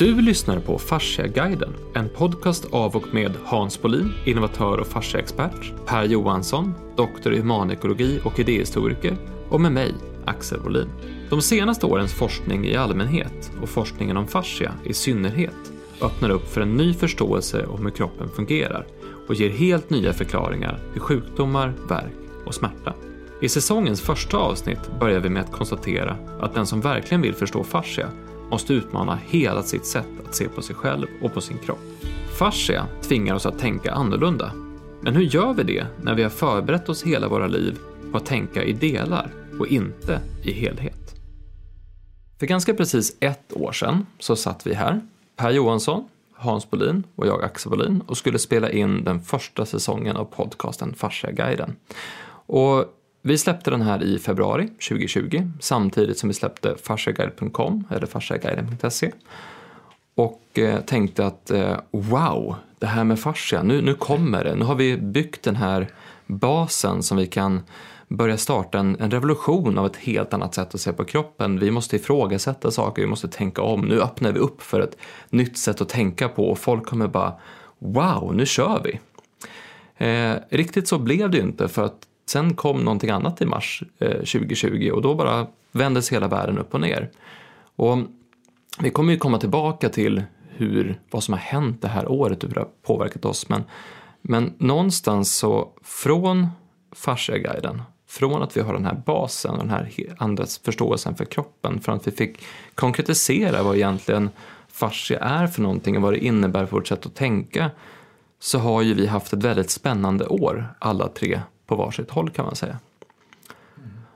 Du lyssnar på Fasciaguiden, en podcast av och med Hans Bolin, innovatör och fasciaexpert, Per Johansson, doktor i humanekologi och idéhistoriker och med mig, Axel Bolin. De senaste årens forskning i allmänhet och forskningen om fascia i synnerhet öppnar upp för en ny förståelse om hur kroppen fungerar och ger helt nya förklaringar till sjukdomar, värk och smärta. I säsongens första avsnitt börjar vi med att konstatera att den som verkligen vill förstå fascia måste utmana hela sitt sätt att se på sig själv och på sin kropp. Fascia tvingar oss att tänka annorlunda. Men hur gör vi det när vi har förberett oss hela våra liv på att tänka i delar och inte i helhet? För ganska precis ett år sedan så satt vi här, Per Johansson, Hans Bolin och jag Axel Bolin och skulle spela in den första säsongen av podcasten Fasciaguiden. Och vi släppte den här i februari 2020 samtidigt som vi släppte fasciaguide.com eller fasciaguiden.se och eh, tänkte att eh, wow, det här med fascia, nu, nu kommer det. Nu har vi byggt den här basen som vi kan börja starta en, en, revolution av ett helt annat sätt att se på kroppen. Vi måste ifrågasätta saker, vi måste tänka om. Nu öppnar vi upp för ett nytt sätt att tänka på och folk kommer bara wow, nu kör vi. Eh, riktigt så blev det ju inte för att Sen kom någonting annat i mars eh, 2020 och då bara vändes hela världen upp och ner. Och vi kommer ju komma tillbaka till hur, vad som har hänt det här året och hur det har påverkat oss. Men, men någonstans så från fasciaguiden, från att vi har den här basen och den här andra förståelsen för kroppen, från att vi fick konkretisera vad egentligen fascia är för någonting och vad det innebär för vårt sätt att tänka, så har ju vi haft ett väldigt spännande år, alla tre på varsitt håll kan man säga.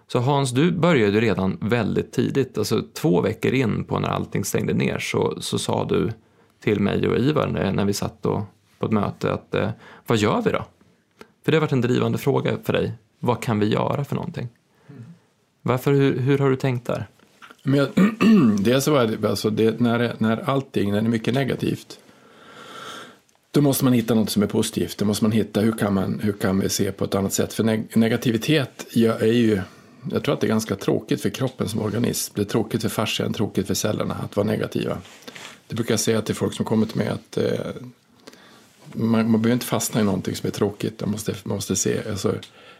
Så Hans, du började redan väldigt tidigt, alltså två veckor in på när allting stängde ner så, så sa du till mig och Ivar när, vi satt då på ett möte att eh, vad gör vi då? För det har varit en drivande fråga för dig. Vad kan vi göra för någonting? Varför, hur, hur har du tänkt där? Men jag, dels var det, alltså det, när, när allting, när det är mycket negativt då måste man hitta något som är positivt. Då måste man hitta hur kan, man, hur kan vi se på ett annat sätt. För neg negativitet är ju, jag tror att det är ganska tråkigt för kroppen som organism. Det är tråkigt för fascian, tråkigt för cellerna att vara negativa. Det brukar jag säga till folk som kommer till mig att eh, man, man behöver inte fastna i någonting som är tråkigt. Man måste, man måste se, alltså,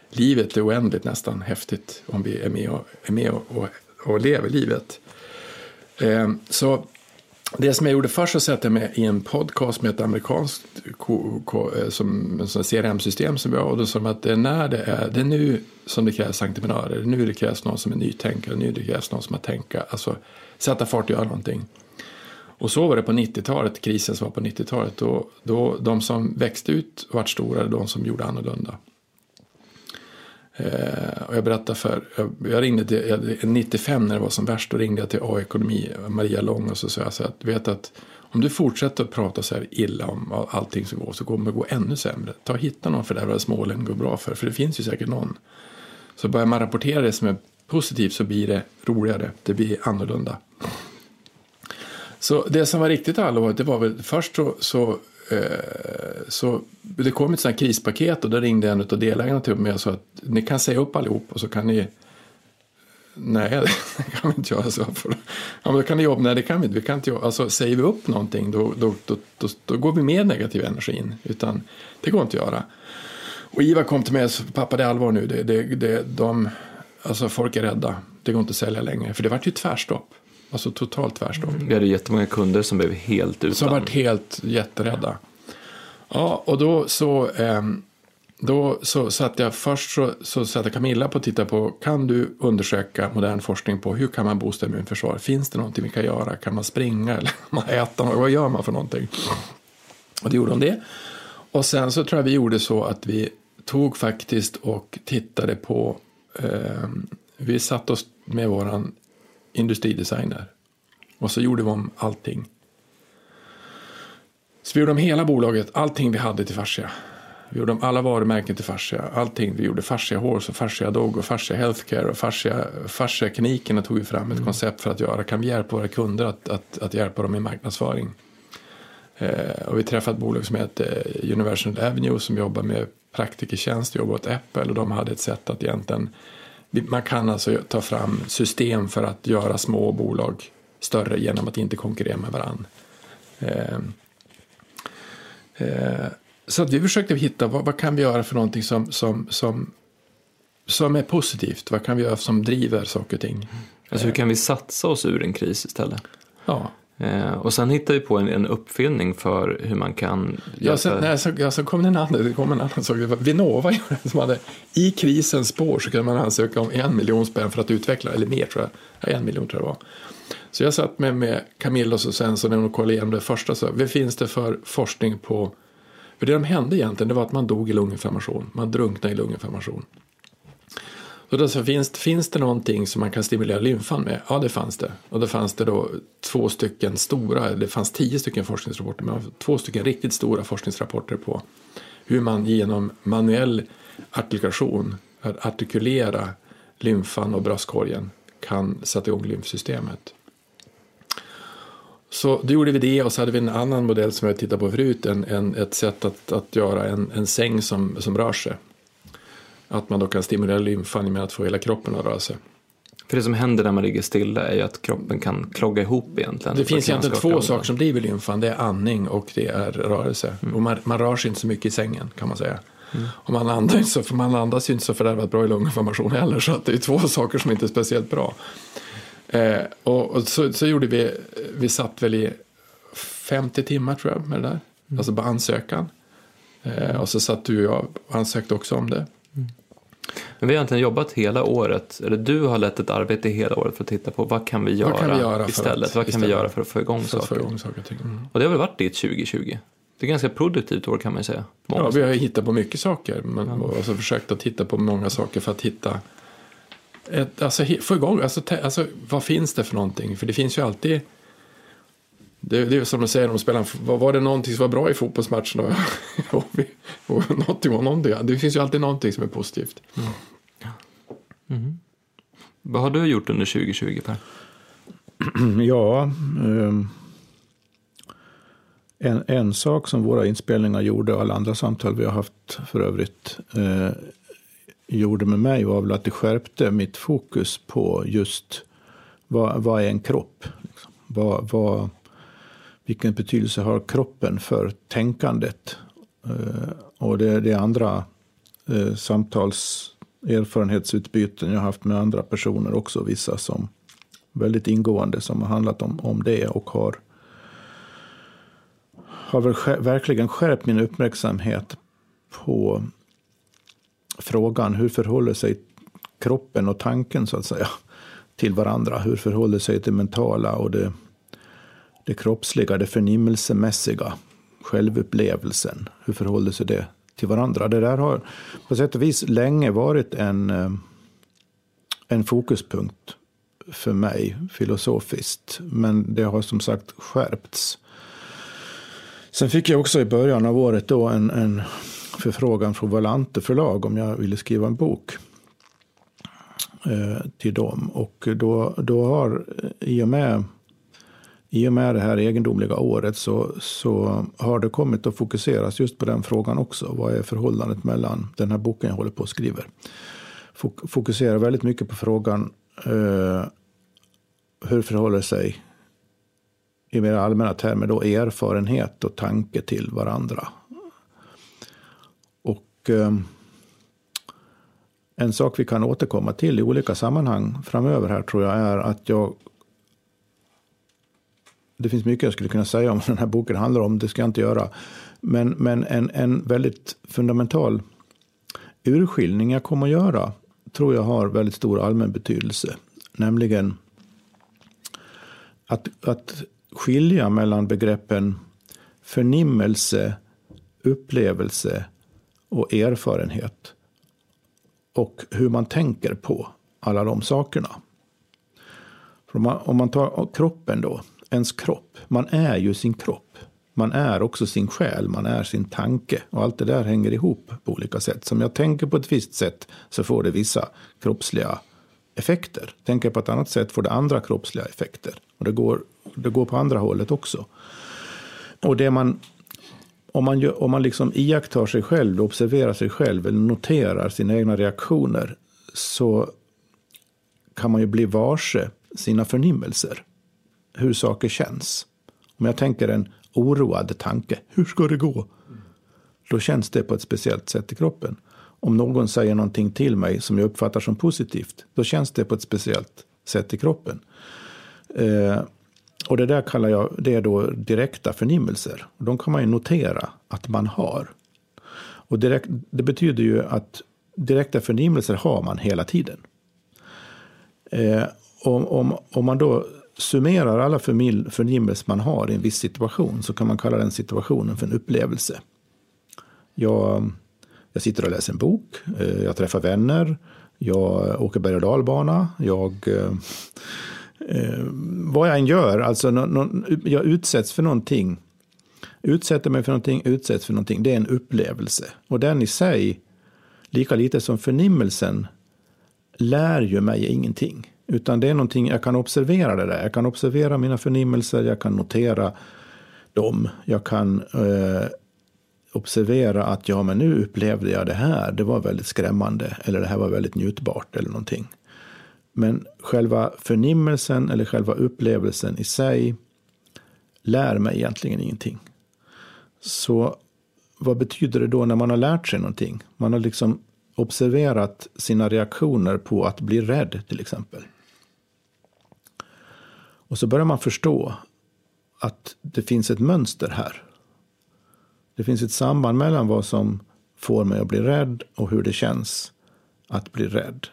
livet är oändligt nästan häftigt om vi är med och, är med och, och, och lever livet. Eh, så det som jag gjorde först så satte jag mig i en podcast med ett amerikanskt eh, som, som CRM-system som vi har och då sa de att det är, när det, är, det är nu som det krävs entreprenörer, nu det krävs någon som är nytänkare, nu det krävs någon som har tänka, alltså sätta fart och göra någonting. Och så var det på 90-talet, krisen som var på 90-talet, då, då de som växte ut och vart stora, de som gjorde annorlunda. Eh, och jag berättade för, jag, jag ringde till, jag, 95 när det var som värst, då ringde jag till A-ekonomi, Maria Lång och så sa jag så att, vet att om du fortsätter att prata så här illa om allting som går så kommer det gå ännu sämre. Ta och hitta någon för det här smålen går bra för, för det finns ju säkert någon. Så börjar man rapportera det som är positivt så blir det roligare, det blir annorlunda. Så det som var riktigt allvarligt, det var väl först så, så Eh, så det kom ett sånt krispaket och då ringde en av delägarna till mig och sa att ni kan säga upp allihop och så kan ni Nej, det kan vi inte göra. Så för, ja, men då kan ni jobba. Nej, det kan vi inte. Vi kan inte jobba. Alltså, säger vi upp någonting då, då, då, då, då går vi med negativ energin. Utan det går inte att göra. Och Ivar kom till mig och sa, pappa det är allvar nu. Det, det, det, de, alltså, folk är rädda. Det går inte att sälja längre. För det vart ju tvärstopp. Alltså totalt tvärstopp. Vi hade jättemånga kunder som blev helt utan. Som varit helt jätterädda. Ja, och då så, eh, då så satt jag först så, så satte Camilla på att titta på kan du undersöka modern forskning på hur kan man boosta immunförsvar? Finns det någonting vi kan göra? Kan man springa eller man äta? Vad gör man för någonting? Och det gjorde hon det. Och sen så tror jag vi gjorde så att vi tog faktiskt och tittade på eh, vi satt oss med våran industridesigner. Och så gjorde vi om allting. Så vi gjorde om hela bolaget, allting vi hade till fascia. Vi gjorde om alla varumärken till fascia, allting. Vi gjorde fascia horse och fascia dog och fascia healthcare och fascia, fascia klinikerna tog vi fram ett mm. koncept för att göra. Kan vi hjälpa våra kunder att, att, att hjälpa dem i marknadsföring? Eh, och vi träffade ett bolag som heter Universal Avenue som jobbar med praktikertjänst, jobbar åt Apple och de hade ett sätt att egentligen man kan alltså ta fram system för att göra små bolag större genom att inte konkurrera med varandra. Eh, eh, så att vi försökte hitta vad, vad, kan vi göra för någonting som, som, som, som är positivt. Vad kan vi göra som driver saker och ting. Alltså hur kan vi satsa oss ur en kris istället? Ja. Eh, och sen hittade vi på en, en uppfinning för hur man kan Ja, sen, nej, så, ja, så kom det en annan, det kom en annan sak. Vinnova som hade, i krisens spår så kunde man ansöka om en miljon spänn för att utveckla, eller mer tror jag, ja, en miljon tror jag det var. Så jag satt med, med Camillus och Svensson och kollade igenom det första, så vad finns det för forskning på, för det som hände egentligen det var att man dog i lunginflammation, man drunknade i lunginflammation. Och då så finns, finns det någonting som man kan stimulera lymfan med? Ja, det fanns det. Och då fanns det då två stycken stora, det fanns tio stycken forskningsrapporter, men två stycken riktigt stora forskningsrapporter på hur man genom manuell artikulation, att artikulera lymfan och bröstkorgen kan sätta igång lymfsystemet. Så då gjorde vi det och så hade vi en annan modell som jag tittat på förut, en, en, ett sätt att, att göra en, en säng som, som rör sig. Att man då kan stimulera lymfan med att få hela kroppen att röra sig. För det som händer när man ligger stilla är ju att kroppen kan klogga ihop egentligen. Det finns egentligen två saker som driver lymfan. Det är andning och det är rörelse. Mm. Och man, man, rör sig inte så mycket i sängen kan man säga. Mm. Och man, andas så, för man andas ju inte så fördärvat bra i lunginflammation heller. Så att det är två saker som inte är speciellt bra. Eh, och, och så, så, gjorde vi, vi satt väl i 50 timmar tror jag med det där. Mm. Alltså på ansökan. Eh, och så satt du och jag och ansökte också om det. Men vi har egentligen jobbat hela året, eller du har lett ett arbete hela året för att titta på vad kan vi göra, kan vi göra istället? Att, vad kan istället, vi göra för att få igång saker? Få igång saker mm. Och det har väl varit ditt 2020? Det är ganska produktivt år kan man säga. Många ja, vi har hittat på mycket saker. Men, ja. Alltså försökt att titta på många saker för att hitta ett, alltså, få igång, alltså, alltså, vad finns det för någonting? För det finns ju alltid det, det är som de säger när de spelar, var, var det någonting som var bra i fotbollsmatchen? och, och någonting var någonting. Det finns ju alltid någonting som är positivt. Mm. Mm. Vad har du gjort under 2020 Per? ja, um, en, en sak som våra inspelningar gjorde och alla andra samtal vi har haft för övrigt uh, gjorde med mig var väl att det skärpte mitt fokus på just vad, vad är en kropp? Liksom. Vad, vad, vilken betydelse har kroppen för tänkandet? Eh, och det, det andra uh, samtals erfarenhetsutbyten jag har haft med andra personer också, vissa som väldigt ingående som har handlat om, om det och har, har väl verkligen skärpt min uppmärksamhet på frågan hur förhåller sig kroppen och tanken så att säga till varandra? Hur förhåller sig det mentala och det, det kroppsliga, det förnimmelsemässiga, självupplevelsen? Hur förhåller sig det till varandra. Det där har på sätt och vis länge varit en, eh, en fokuspunkt för mig filosofiskt. Men det har som sagt skärpts. Sen fick jag också i början av året då en, en förfrågan från Valante förlag om jag ville skriva en bok eh, till dem. Och då, då har eh, i och med i och med det här egendomliga året så, så har det kommit att fokuseras just på den frågan också. Vad är förhållandet mellan den här boken jag håller på och skriver? Fokuserar väldigt mycket på frågan eh, hur förhåller sig i mer allmänna termer då erfarenhet och tanke till varandra. Och eh, en sak vi kan återkomma till i olika sammanhang framöver här tror jag är att jag det finns mycket jag skulle kunna säga om vad den här boken handlar om, det ska jag inte göra. Men, men en, en väldigt fundamental urskiljning jag kommer att göra tror jag har väldigt stor allmän betydelse. Nämligen att, att skilja mellan begreppen förnimmelse, upplevelse och erfarenhet. Och hur man tänker på alla de sakerna. Om man, om man tar kroppen då ens kropp. Man är ju sin kropp. Man är också sin själ, man är sin tanke. Och allt det där hänger ihop på olika sätt. Som jag tänker på ett visst sätt så får det vissa kroppsliga effekter. Tänker jag på ett annat sätt får det andra kroppsliga effekter. Och det går, det går på andra hållet också. Och det man, om man, gör, om man liksom iakttar sig själv, observerar sig själv eller noterar sina egna reaktioner så kan man ju bli varse sina förnimmelser hur saker känns. Om jag tänker en oroad tanke, hur ska det gå? Då känns det på ett speciellt sätt i kroppen. Om någon säger någonting till mig som jag uppfattar som positivt, då känns det på ett speciellt sätt i kroppen. Eh, och det där kallar jag det är då direkta förnimmelser. De kan man ju notera att man har. Och direkt, det betyder ju att direkta förnimmelser har man hela tiden. Eh, om, om, om man då summerar alla förnimmelser man har i en viss situation så kan man kalla den situationen för en upplevelse. Jag, jag sitter och läser en bok, eh, jag träffar vänner, jag åker berg och dalbana, jag eh, eh vad jag än gör, alltså no, no, jag utsätts för någonting. Utsätter mig för någonting, utsätts för någonting. Det är en upplevelse. Och den i sig, lika lite som förnimmelsen, lär ju mig ingenting. Utan det är någonting, jag kan observera det där. Jag kan observera mina förnimmelser, jag kan notera dem. Jag kan eh, observera att ja, men nu upplevde jag det här. Det var väldigt skrämmande. Eller det här var väldigt njutbart eller någonting. Men själva förnimmelsen eller själva upplevelsen i sig lär mig egentligen ingenting. Så vad betyder det då när man har lärt sig någonting? Man har liksom observerat sina reaktioner på att bli rädd till exempel. Och så börjar man förstå att det finns ett mönster här. Det finns ett samband mellan vad som får mig att bli rädd och hur det känns att bli rädd.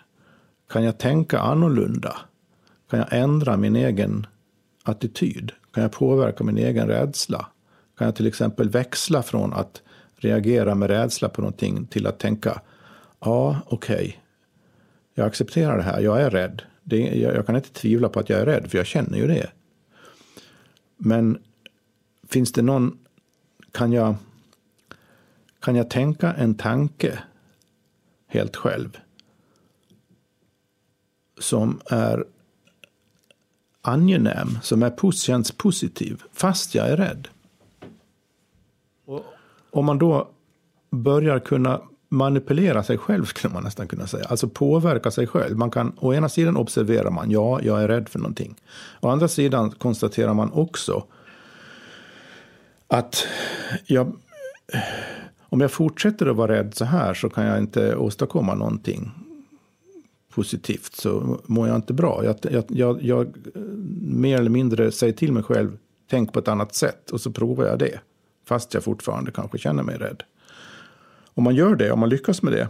Kan jag tänka annorlunda? Kan jag ändra min egen attityd? Kan jag påverka min egen rädsla? Kan jag till exempel växla från att reagera med rädsla på någonting till att tänka ja, okej, okay. jag accepterar det här, jag är rädd. Det, jag, jag kan inte tvivla på att jag är rädd, för jag känner ju det. Men finns det någon, kan jag, kan jag tänka en tanke helt själv? som är angenäm, som är, känns positiv, fast jag är rädd. Om man då börjar kunna manipulera sig själv, skulle man nästan kunna säga. Alltså påverka sig själv. Man kan, å ena sidan observerar man, ja, jag är rädd för någonting. Å andra sidan konstaterar man också att jag, om jag fortsätter att vara rädd så här så kan jag inte åstadkomma någonting positivt så mår jag inte bra. Jag, jag, jag, jag mer eller mindre säger till mig själv, tänk på ett annat sätt och så provar jag det. Fast jag fortfarande kanske känner mig rädd. Om man gör det, om man lyckas med det,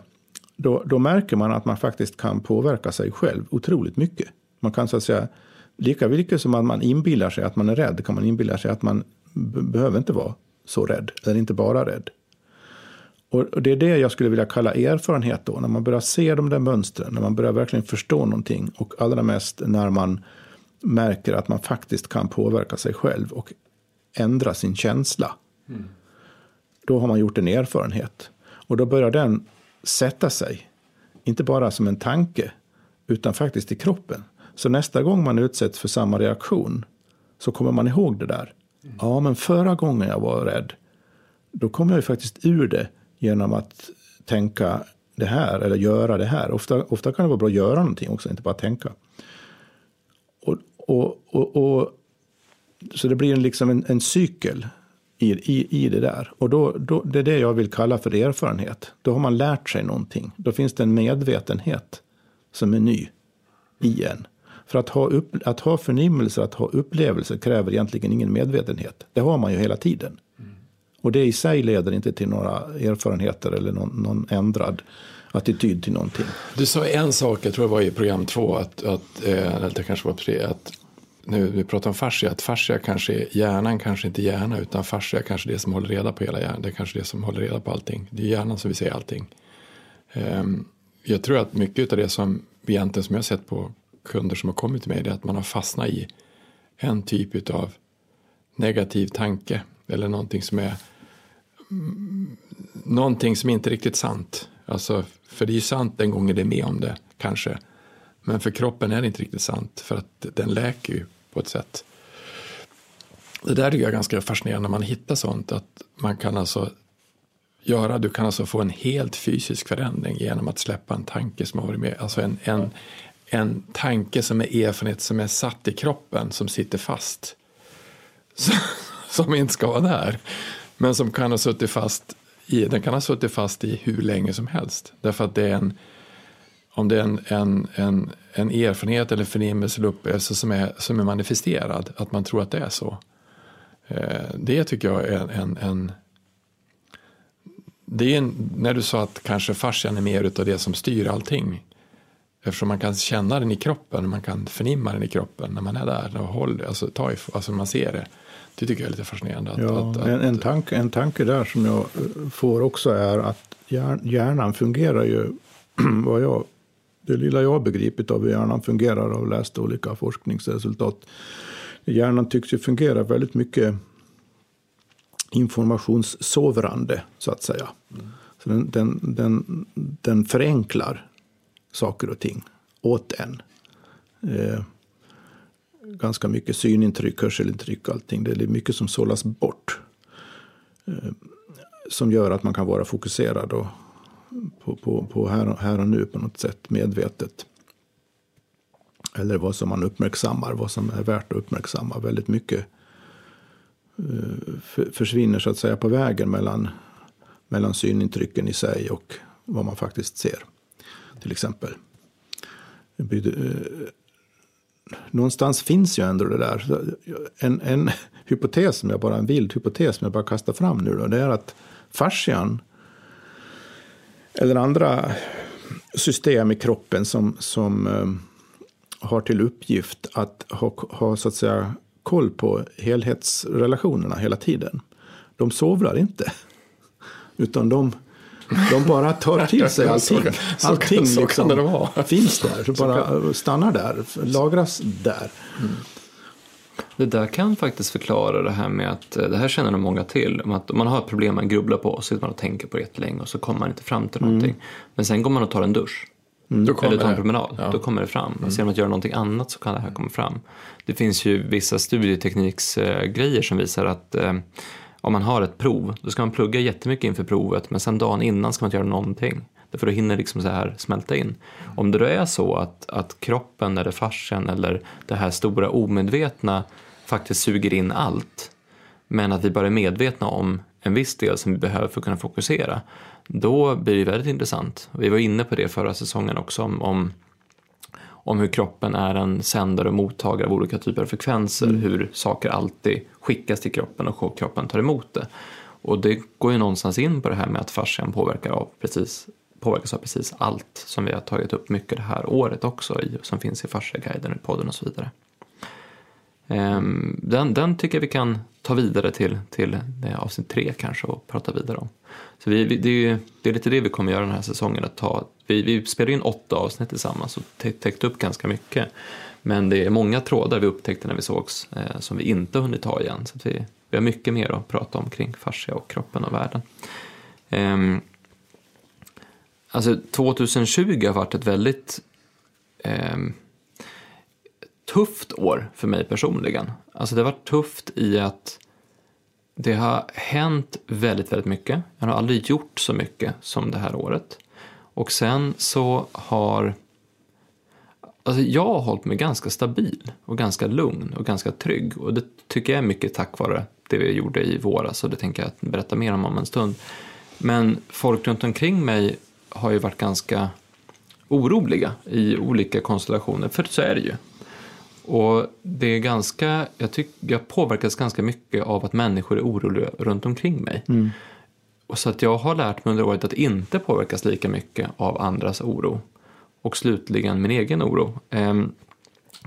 då, då märker man att man faktiskt kan påverka sig själv otroligt mycket. Man kan så att säga, lika mycket som att man inbillar sig att man är rädd, kan man inbilla sig att man behöver inte vara så rädd, eller inte bara rädd. Och det är det jag skulle vilja kalla erfarenhet då, när man börjar se de där mönstren, när man börjar verkligen förstå någonting och allra mest när man märker att man faktiskt kan påverka sig själv och ändra sin känsla. Mm. Då har man gjort en erfarenhet. Och då börjar den sätta sig, inte bara som en tanke, utan faktiskt i kroppen. Så nästa gång man utsätts för samma reaktion så kommer man ihåg det där. Ja, men förra gången jag var rädd, då kom jag ju faktiskt ur det genom att tänka det här eller göra det här. Ofta, ofta kan det vara bra att göra någonting också, inte bara tänka. Och, och, och, och så det blir en, liksom en, en cykel i, i, i det där. Och då, då, det är det jag vill kalla för erfarenhet. Då har man lärt sig någonting. Då finns det en medvetenhet som är ny i en. För att ha, upp, att ha förnimmelser, att ha upplevelser kräver egentligen ingen medvetenhet. Det har man ju hela tiden. Och det i sig leder inte till några erfarenheter eller någon, någon ändrad attityd till någonting. Du sa en sak, jag tror det var i program två, att, att, eh, eller det kanske var tre, att nu vi pratar om fascia, att fascia kanske är hjärnan, kanske inte hjärna, utan fascia kanske är det som håller reda på hela hjärnan, det är kanske det som håller reda på allting. Det är hjärnan som vi ser allting. Um, jag tror att mycket av det som egentligen som jag har sett på kunder som har kommit till mig, det är att man har fastnat i en typ av negativ tanke eller någonting som är någonting som inte är riktigt sant. Alltså, för det är ju sant den gången det är med om det, kanske. Men för kroppen är det inte riktigt sant, för att den läker ju på ett sätt. Det där tycker jag är ganska fascinerande när man hittar sånt, att man kan alltså göra, du kan alltså få en helt fysisk förändring genom att släppa en tanke som har varit med, alltså en, en, en tanke som är erfarenhet som är satt i kroppen, som sitter fast. Så, som inte ska vara där. Men som kan ha suttit fast i, den kan ha suttit fast i hur länge som helst. Därför att det är en, om det är en, en, en, en erfarenhet eller förnimmelse eller upplevelse som är, som är manifesterad, att man tror att det är så. Eh, det tycker jag är en, en det är en, när du sa att kanske fascian är mer utav det som styr allting. Eftersom man kan känna den i kroppen, man kan förnimma den i kroppen när man är där och håller, alltså, ta i, alltså man ser det. Det tycker jag är lite fascinerande. Att, ja, att, en, en, tanke, en tanke där som jag får också är att hjärnan fungerar ju, vad jag, det lilla jag har begripit av hur hjärnan fungerar och läst olika forskningsresultat. Hjärnan tycks ju fungera väldigt mycket informationssovrande, så att säga. Mm. Så den, den, den, den förenklar saker och ting åt en. Eh, ganska mycket synintryck, hörselintryck och allting. Det är mycket som sållas bort. Eh, som gör att man kan vara fokuserad och på, på, på här, och, här och nu på något sätt medvetet. Eller vad som man uppmärksammar, vad som är värt att uppmärksamma. Väldigt mycket eh, försvinner så att säga på vägen mellan, mellan synintrycken i sig och vad man faktiskt ser. Till exempel. Eh, någonstans finns ju ändå det där. En, en hypotes, som jag bara, en vild hypotes som jag bara kastar fram nu då, det är att fascian eller andra system i kroppen som, som um, har till uppgift att ha, ha så att säga koll på helhetsrelationerna hela tiden. De sovrar inte. Utan de, de bara tar till sig allting. allting liksom finns där, så bara stannar där, lagras där. Mm. Det där kan faktiskt förklara det här med att, eh, det här känner nog många till, om att om man har ett problem man grubblar på och sitter man och tänker på det jättelänge och så kommer man inte fram till någonting. Mm. Men sen går man och tar en dusch. Mm. Eller tar en promenad, ja. då kommer det fram. Mm. Genom att göra någonting annat så kan det här komma fram. Det finns ju vissa studietekniksgrejer som visar att eh, om man har ett prov, då ska man plugga jättemycket inför provet men sen dagen innan ska man inte göra någonting. För då hinner liksom så här smälta in. Om det då är så att, att kroppen eller farsen eller det här stora omedvetna faktiskt suger in allt men att vi bara är medvetna om en viss del som vi behöver för att kunna fokusera då blir det väldigt intressant. Vi var inne på det förra säsongen också om, om om hur kroppen är en sändare och mottagare av olika typer av frekvenser, mm. hur saker alltid skickas till kroppen och kroppen tar emot det. Och det går ju någonstans in på det här med att fascian påverkar av precis, påverkas av precis allt som vi har tagit upp mycket det här året också, i, som finns i Fasciaguiden, i podden och så vidare. Ehm, den, den tycker jag vi kan ta vidare till, till avsnitt tre kanske och prata vidare om. Så vi, vi, det, är, det är lite det vi kommer göra den här säsongen, att ta vi, vi spelade in åtta avsnitt tillsammans och täckte upp ganska mycket. Men det är många trådar vi upptäckte när vi sågs eh, som vi inte hunnit ta igen. Så vi, vi har mycket mer att prata om kring fascia och kroppen och världen. Eh, alltså 2020 har varit ett väldigt eh, tufft år för mig personligen. Alltså det har varit tufft i att det har hänt väldigt, väldigt mycket. Jag har aldrig gjort så mycket som det här året. Och sen så har Alltså jag har hållit mig ganska stabil och ganska lugn och ganska trygg och det tycker jag är mycket tack vare det vi gjorde i våras och det tänker jag berätta mer om om en stund. Men folk runt omkring mig har ju varit ganska oroliga i olika konstellationer, för så är det ju. Och det är ganska, jag tycker jag påverkas ganska mycket av att människor är oroliga runt omkring mig. Mm. Och så att jag har lärt mig under året att inte påverkas lika mycket av andras oro. Och slutligen min egen oro. Ehm,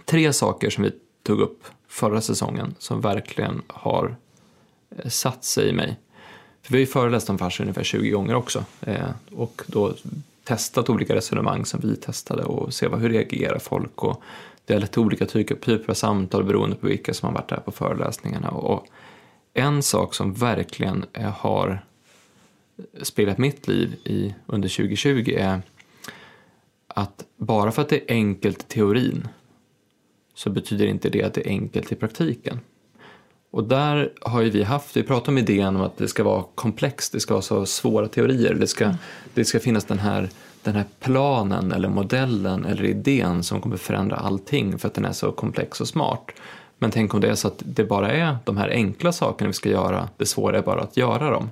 tre saker som vi tog upp förra säsongen som verkligen har eh, satt sig i mig. För vi har ju föreläst om fascia ungefär 20 gånger också eh, och då testat olika resonemang som vi testade och se vad, hur reagerar folk och det lett till olika typer av samtal beroende på vilka som har varit där på föreläsningarna. Och en sak som verkligen eh, har spelat mitt liv i, under 2020 är att bara för att det är enkelt i teorin så betyder inte det att det är enkelt i praktiken. Och där har vi haft, vi pratar om idén om att det ska vara komplext, det ska vara så svåra teorier, det ska, mm. det ska finnas den här, den här planen eller modellen eller idén som kommer förändra allting för att den är så komplex och smart. Men tänk om det är så att det bara är de här enkla sakerna vi ska göra, det svåra är bara att göra dem.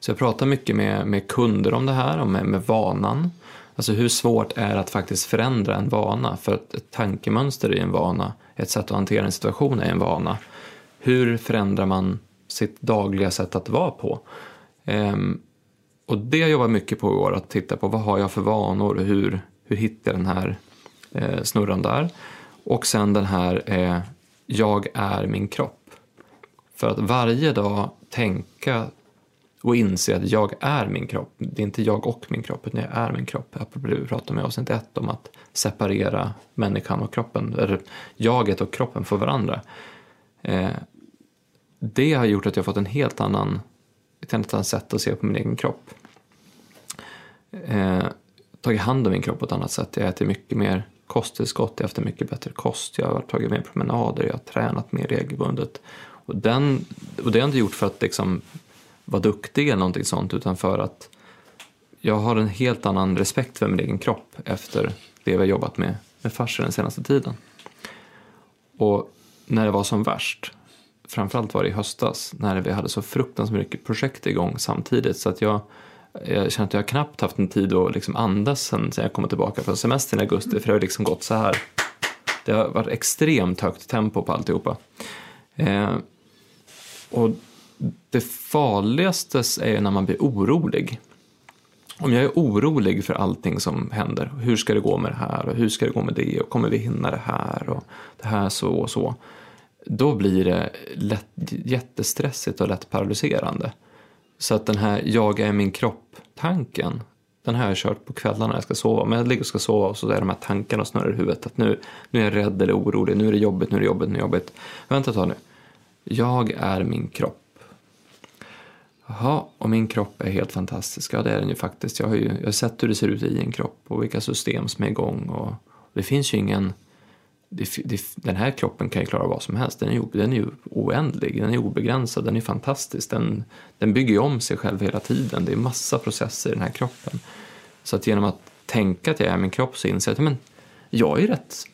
Så jag pratar mycket med, med kunder om det här, och med, med vanan. Alltså hur svårt är det att faktiskt förändra en vana? För att ett tankemönster är en vana, ett sätt att hantera en situation är en vana. Hur förändrar man sitt dagliga sätt att vara på? Ehm, och det jag jobbar mycket på i år, att titta på vad har jag för vanor, hur, hur hittar jag den här eh, snurran där? Och sen den här eh, jag är min kropp. För att varje dag tänka och inse att jag är min kropp. Det är inte jag och min kropp, utan jag är min kropp. Apropå det vi pratade om i avsnitt ett om att separera människan och kroppen, eller jaget och kroppen för varandra. Eh, det har gjort att jag fått en helt annan, ett helt annat sätt att se på min egen kropp. Eh, tagit hand om min kropp på ett annat sätt. Jag äter mycket mer kosttillskott, jag har haft en mycket bättre kost, jag har tagit mer promenader, jag har tränat mer regelbundet. Och, den, och det har jag inte gjort för att liksom vara duktig eller någonting sånt, utan för att jag har en helt annan respekt för min egen kropp efter det vi har jobbat med, med farser den senaste tiden. Och när det var som värst, framförallt var det i höstas, när vi hade så fruktansvärt mycket projekt igång samtidigt, så att jag jag känner att jag knappt haft en tid att liksom andas sen, sen jag kom tillbaka från semestern i augusti, för det har liksom gått så här. Det har varit extremt högt tempo på alltihopa. Eh, och det farligaste är när man blir orolig. Om jag är orolig för allting som händer, hur ska det gå med det här och hur ska det gå med det och kommer vi hinna det här och det här så och så. Då blir det lätt, jättestressigt och lätt paralyserande. Så att den här jag är min kropp-tanken, den har jag kört på kvällarna när jag ska sova. Men jag ligger och ska sova och så är de här tankarna snurrar i huvudet. Att nu, nu är jag rädd eller orolig, nu är det jobbigt, nu är det jobbigt, nu är det jobbigt. Vänta ett tag nu. Jag är min kropp. Jaha, och min kropp är helt fantastisk. Ja, det är den ju faktiskt. Jag har ju jag har sett hur det ser ut i en kropp och vilka system som är igång. Och det finns ju ingen... Det, det, den här kroppen kan ju klara vad som helst. Den är, den är ju oändlig, den är obegränsad, den är fantastisk. Den, den bygger ju om sig själv hela tiden. Det är massa processer i den här kroppen. Så att genom att tänka att jag är min kropp så inser jag att men, jag är rätt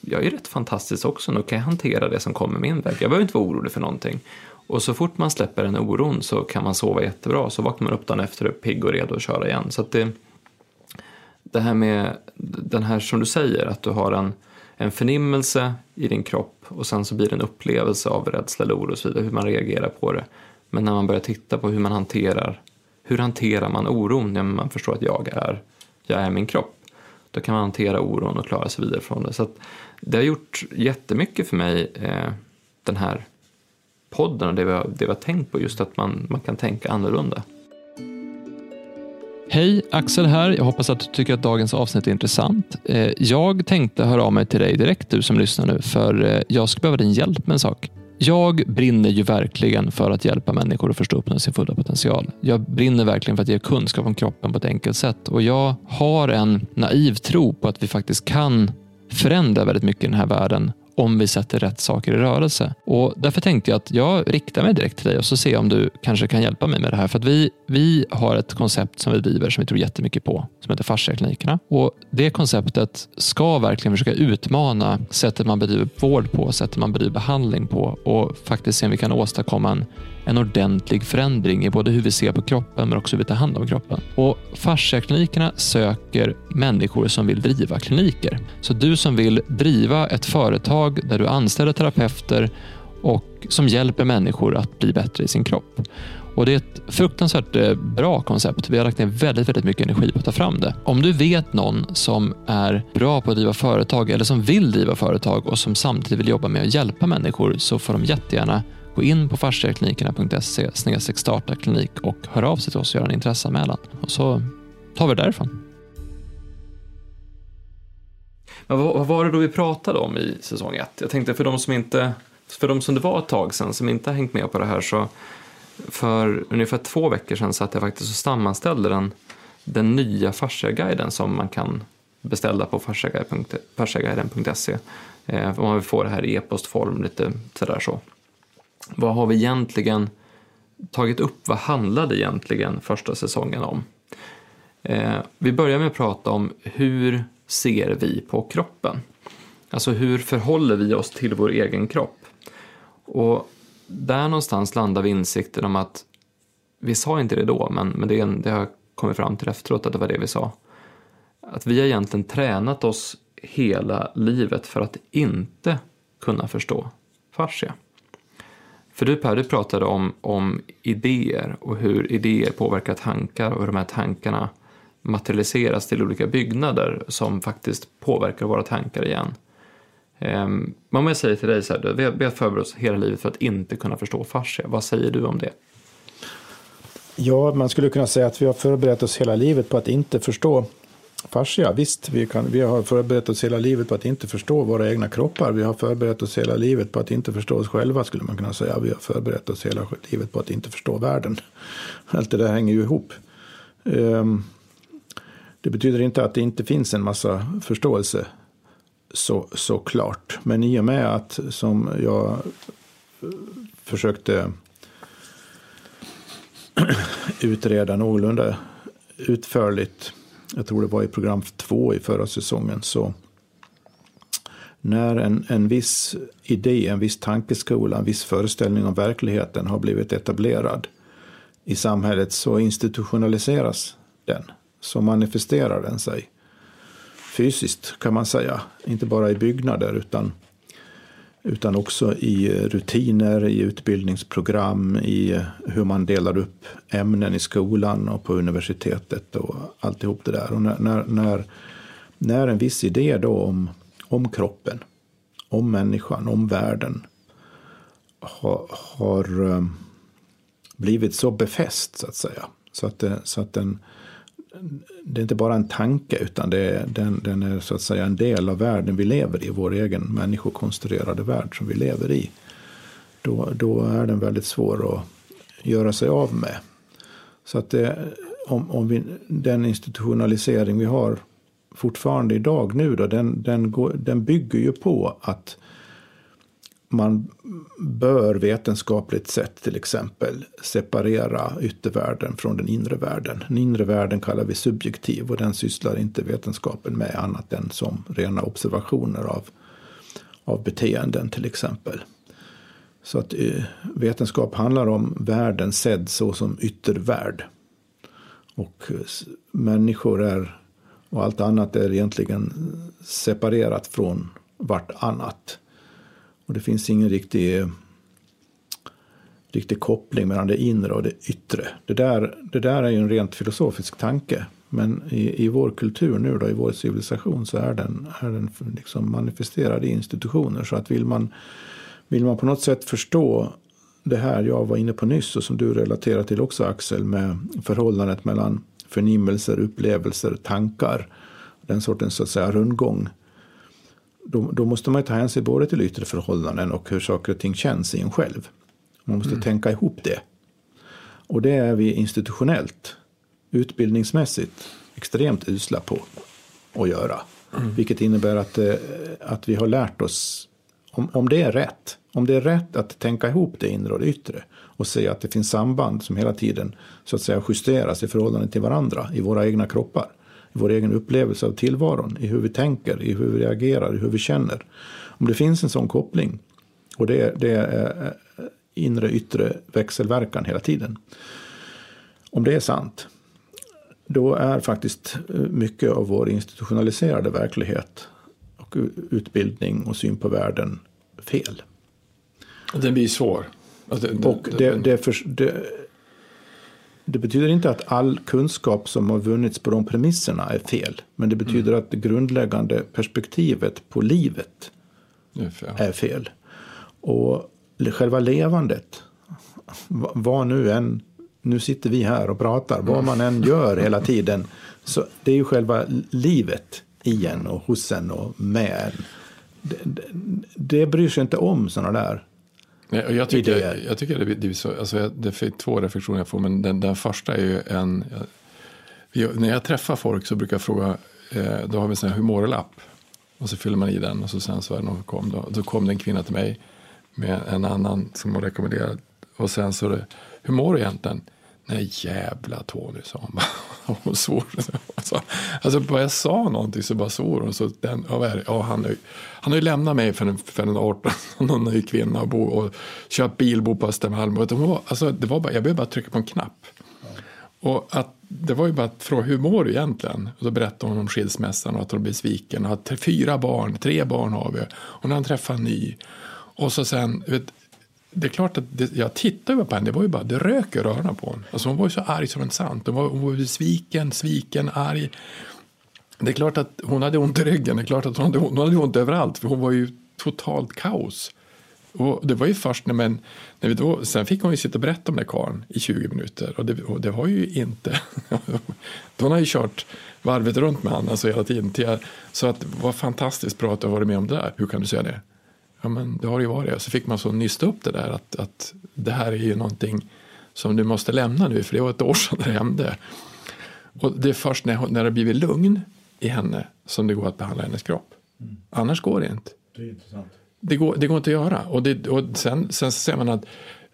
jag är rätt fantastisk också, nu kan jag hantera det som kommer min väg. Jag behöver inte vara orolig för någonting. Och så fort man släpper den oron så kan man sova jättebra, så vaknar man upp dagen efter och pigg och redo att köra igen. Så att det, det här med den här som du säger, att du har en, en förnimmelse i din kropp och sen så blir det en upplevelse av rädsla eller oro och så vidare, hur man reagerar på det. Men när man börjar titta på hur man hanterar, hur hanterar man oron när man förstår att jag är, jag är min kropp. Då kan man hantera oron och klara sig vidare från det. Så det har gjort jättemycket för mig, eh, den här podden och det vi har, det vi har tänkt på, just att man, man kan tänka annorlunda. Hej, Axel här. Jag hoppas att du tycker att dagens avsnitt är intressant. Eh, jag tänkte höra av mig till dig direkt, du som lyssnar nu, för eh, jag skulle behöva din hjälp med en sak. Jag brinner ju verkligen för att hjälpa människor att förstå uppnå sin fulla potential. Jag brinner verkligen för att ge kunskap om kroppen på ett enkelt sätt och jag har en naiv tro på att vi faktiskt kan förändra väldigt mycket i den här världen om vi sätter rätt saker i rörelse. Och Därför tänkte jag att jag riktar mig direkt till dig och så ser jag om du kanske kan hjälpa mig med det här. För att vi, vi har ett koncept som vi driver som vi tror jättemycket på som heter fasciaklinikerna. Och Det konceptet ska verkligen försöka utmana sättet man bedriver vård på, sättet man bedriver behandling på och faktiskt se om vi kan åstadkomma en en ordentlig förändring i både hur vi ser på kroppen men också hur vi tar hand om kroppen. Och Fasciaklinikerna söker människor som vill driva kliniker. Så du som vill driva ett företag där du anställer terapeuter och som hjälper människor att bli bättre i sin kropp. Och Det är ett fruktansvärt eh, bra koncept. Vi har lagt ner väldigt, väldigt mycket energi på att ta fram det. Om du vet någon som är bra på att driva företag eller som vill driva företag och som samtidigt vill jobba med att hjälpa människor så får de jättegärna Gå in på fasciaklinikerna.se starta klinik och hör av sig till oss och gör en intresseanmälan. Och så tar vi det därifrån. Men vad, vad var det då vi pratade om i säsong 1? Jag tänkte för de som inte, för de som det var ett tag sedan som inte har hängt med på det här så för ungefär två veckor sedan satt jag faktiskt sammanställde den, den nya fasciaguiden som man kan beställa på fasciaguiden.se. Eh, om man vill få det här i e-postform lite sådär så vad har vi egentligen tagit upp? Vad handlade egentligen första säsongen om? Eh, vi börjar med att prata om hur ser vi på kroppen? Alltså hur förhåller vi oss till vår egen kropp? Och där någonstans landar vi insikten om att vi sa inte det då, men, men det, det har jag kommit fram till efteråt att det var det vi sa. Att vi har egentligen tränat oss hela livet för att inte kunna förstå fascia. För du Per, du pratade om, om idéer och hur idéer påverkar tankar och hur de här tankarna materialiseras till olika byggnader som faktiskt påverkar våra tankar igen. Um, om jag säger till dig så här, vi har, vi har förberett oss hela livet för att inte kunna förstå fascia. Vad säger du om det? Ja, man skulle kunna säga att vi har förberett oss hela livet på att inte förstå fascia. Visst, vi, kan, vi har förberett oss hela livet på att inte förstå våra egna kroppar. Vi har förberett oss hela livet på att inte förstå oss själva, skulle man kunna säga. Vi har förberett oss hela livet på att inte förstå världen. Allt det där hänger ju ihop. Um, det betyder inte att det inte finns en massa förståelse så, såklart. Men i och med att, som jag eh, försökte utreda någorlunda utförligt, jag tror det var i program två i förra säsongen, så när en, en viss idé, en viss tankeskola, en viss föreställning om verkligheten har blivit etablerad i samhället så institutionaliseras den, så manifesterar den sig fysiskt kan man säga. Inte bara i byggnader utan, utan också i rutiner, i utbildningsprogram, i hur man delar upp ämnen i skolan och på universitetet och alltihop det där. Och när, när, när, när en viss idé då om, om kroppen, om människan, om världen har, har blivit så befäst så att säga. Så att, det, så att den det är inte bara en tanke utan det är, den, den är så att säga en del av världen vi lever i, vår egen människokonstruerade värld som vi lever i. Då, då är den väldigt svår att göra sig av med. Så att det, om, om vi, den institutionalisering vi har fortfarande idag nu då, den, den, går, den bygger ju på att man bör vetenskapligt sett till exempel separera yttervärlden från den inre världen. Den inre världen kallar vi subjektiv och den sysslar inte vetenskapen med annat än som rena observationer av, av beteenden till exempel. Så att eh, vetenskap handlar om världen sedd så som yttervärld. Och eh, människor är, och allt annat är egentligen separerat från vartannat. Och det finns ingen riktig, riktig koppling mellan det inre och det yttre. Det där, det där är ju en rent filosofisk tanke. Men i, i vår kultur nu då, i vår civilisation så är den, är den liksom manifesterad i institutioner. Så att vill man, vill man på något sätt förstå det här jag var inne på nyss och som du relaterar till också Axel med förhållandet mellan förnimmelser, upplevelser, tankar. Den sortens så att säga rundgång då, då, måste man ta hänsyn både till yttre förhållanden och hur saker och ting känns i en själv. Man måste mm. tänka ihop det. Och det är vi institutionellt, utbildningsmässigt, extremt usla på att göra. Mm. Vilket innebär att, eh, att vi har lärt oss, om, om det är rätt, om det är rätt att tänka ihop det inre och det yttre och se att det finns samband som hela tiden så att säga justeras i förhållande till varandra i våra egna kroppar vår egen upplevelse av tillvaron, i hur vi tänker, i hur vi reagerar, i hur vi känner. Om det finns en sån koppling och det, det är inre yttre växelverkan hela tiden. Om det är sant, då är faktiskt mycket av vår institutionaliserade verklighet och utbildning och syn på världen fel. Den blir svår. Alltså, och det, det, för, det, det betyder inte att all kunskap som har vunnits på de premisserna är fel. Men det betyder mm. att det grundläggande perspektivet på livet är fel. är fel. Och själva levandet, vad nu än, nu sitter vi här och pratar, vad man än gör hela tiden, så det är ju själva livet i en och hos en och med en. Det, det, det bryr sig inte om sådana där Nej, jag tycker, idéer. Jag tycker det, det, är så, alltså, det är två reflektioner jag får, men den, den första är ju en... Jag, när jag träffar folk så brukar jag fråga, eh, då har vi en sån här humorlapp. Och så fyller man i den och så sen så är det någon kom då, då kom det en kvinna till mig med en annan som hon rekommenderade. Och sen så det, hur mår du egentligen? Nej jävla Tony, sa hon hon svor. Alltså, alltså, bara jag sa någonting så bara svor hon. Så den, ja, är ja, han, är, han har ju lämnat mig för en, för en 18 någon ny kvinna och, bo, och köpt bil, bo på Östermalm. Och det var, alltså, det var bara, jag behövde bara trycka på en knapp. Och att, det var ju bara att fråga hur mår du egentligen? Och då berättade hon om skilsmässan och att hon blev sviken. Och att fyra barn, tre barn har vi. Och när han träffade en ny. Och så sen, vet, det är klart att det, jag tittade på henne, det var ju bara, det rök i öronen på henne. Alltså hon var ju så arg som en sant. Hon var, hon var besviken, sviken, arg. Det är klart att hon hade ont i ryggen, det är klart att hon hade, hon hade ont överallt, för hon var ju totalt kaos. Och det var ju först när, men, när vi då, sen fick hon ju sitta och berätta om den karln i 20 minuter. Och det, och det var ju inte, hon har ju kört varvet runt med honom alltså hela tiden. Till, så att vad fantastiskt bra att du har varit med om det där. Hur kan du säga det? Ja, men det har ju varit. Så fick man så nysta upp det där att, att det här är ju någonting som du måste lämna nu, för det var ett år sedan det hände. Och det är först när, när det blivit lugn i henne som det går att behandla hennes kropp. Mm. Annars går det inte. Det är intressant. Det går, det går inte att göra. Och, det, och sen, sen säger man att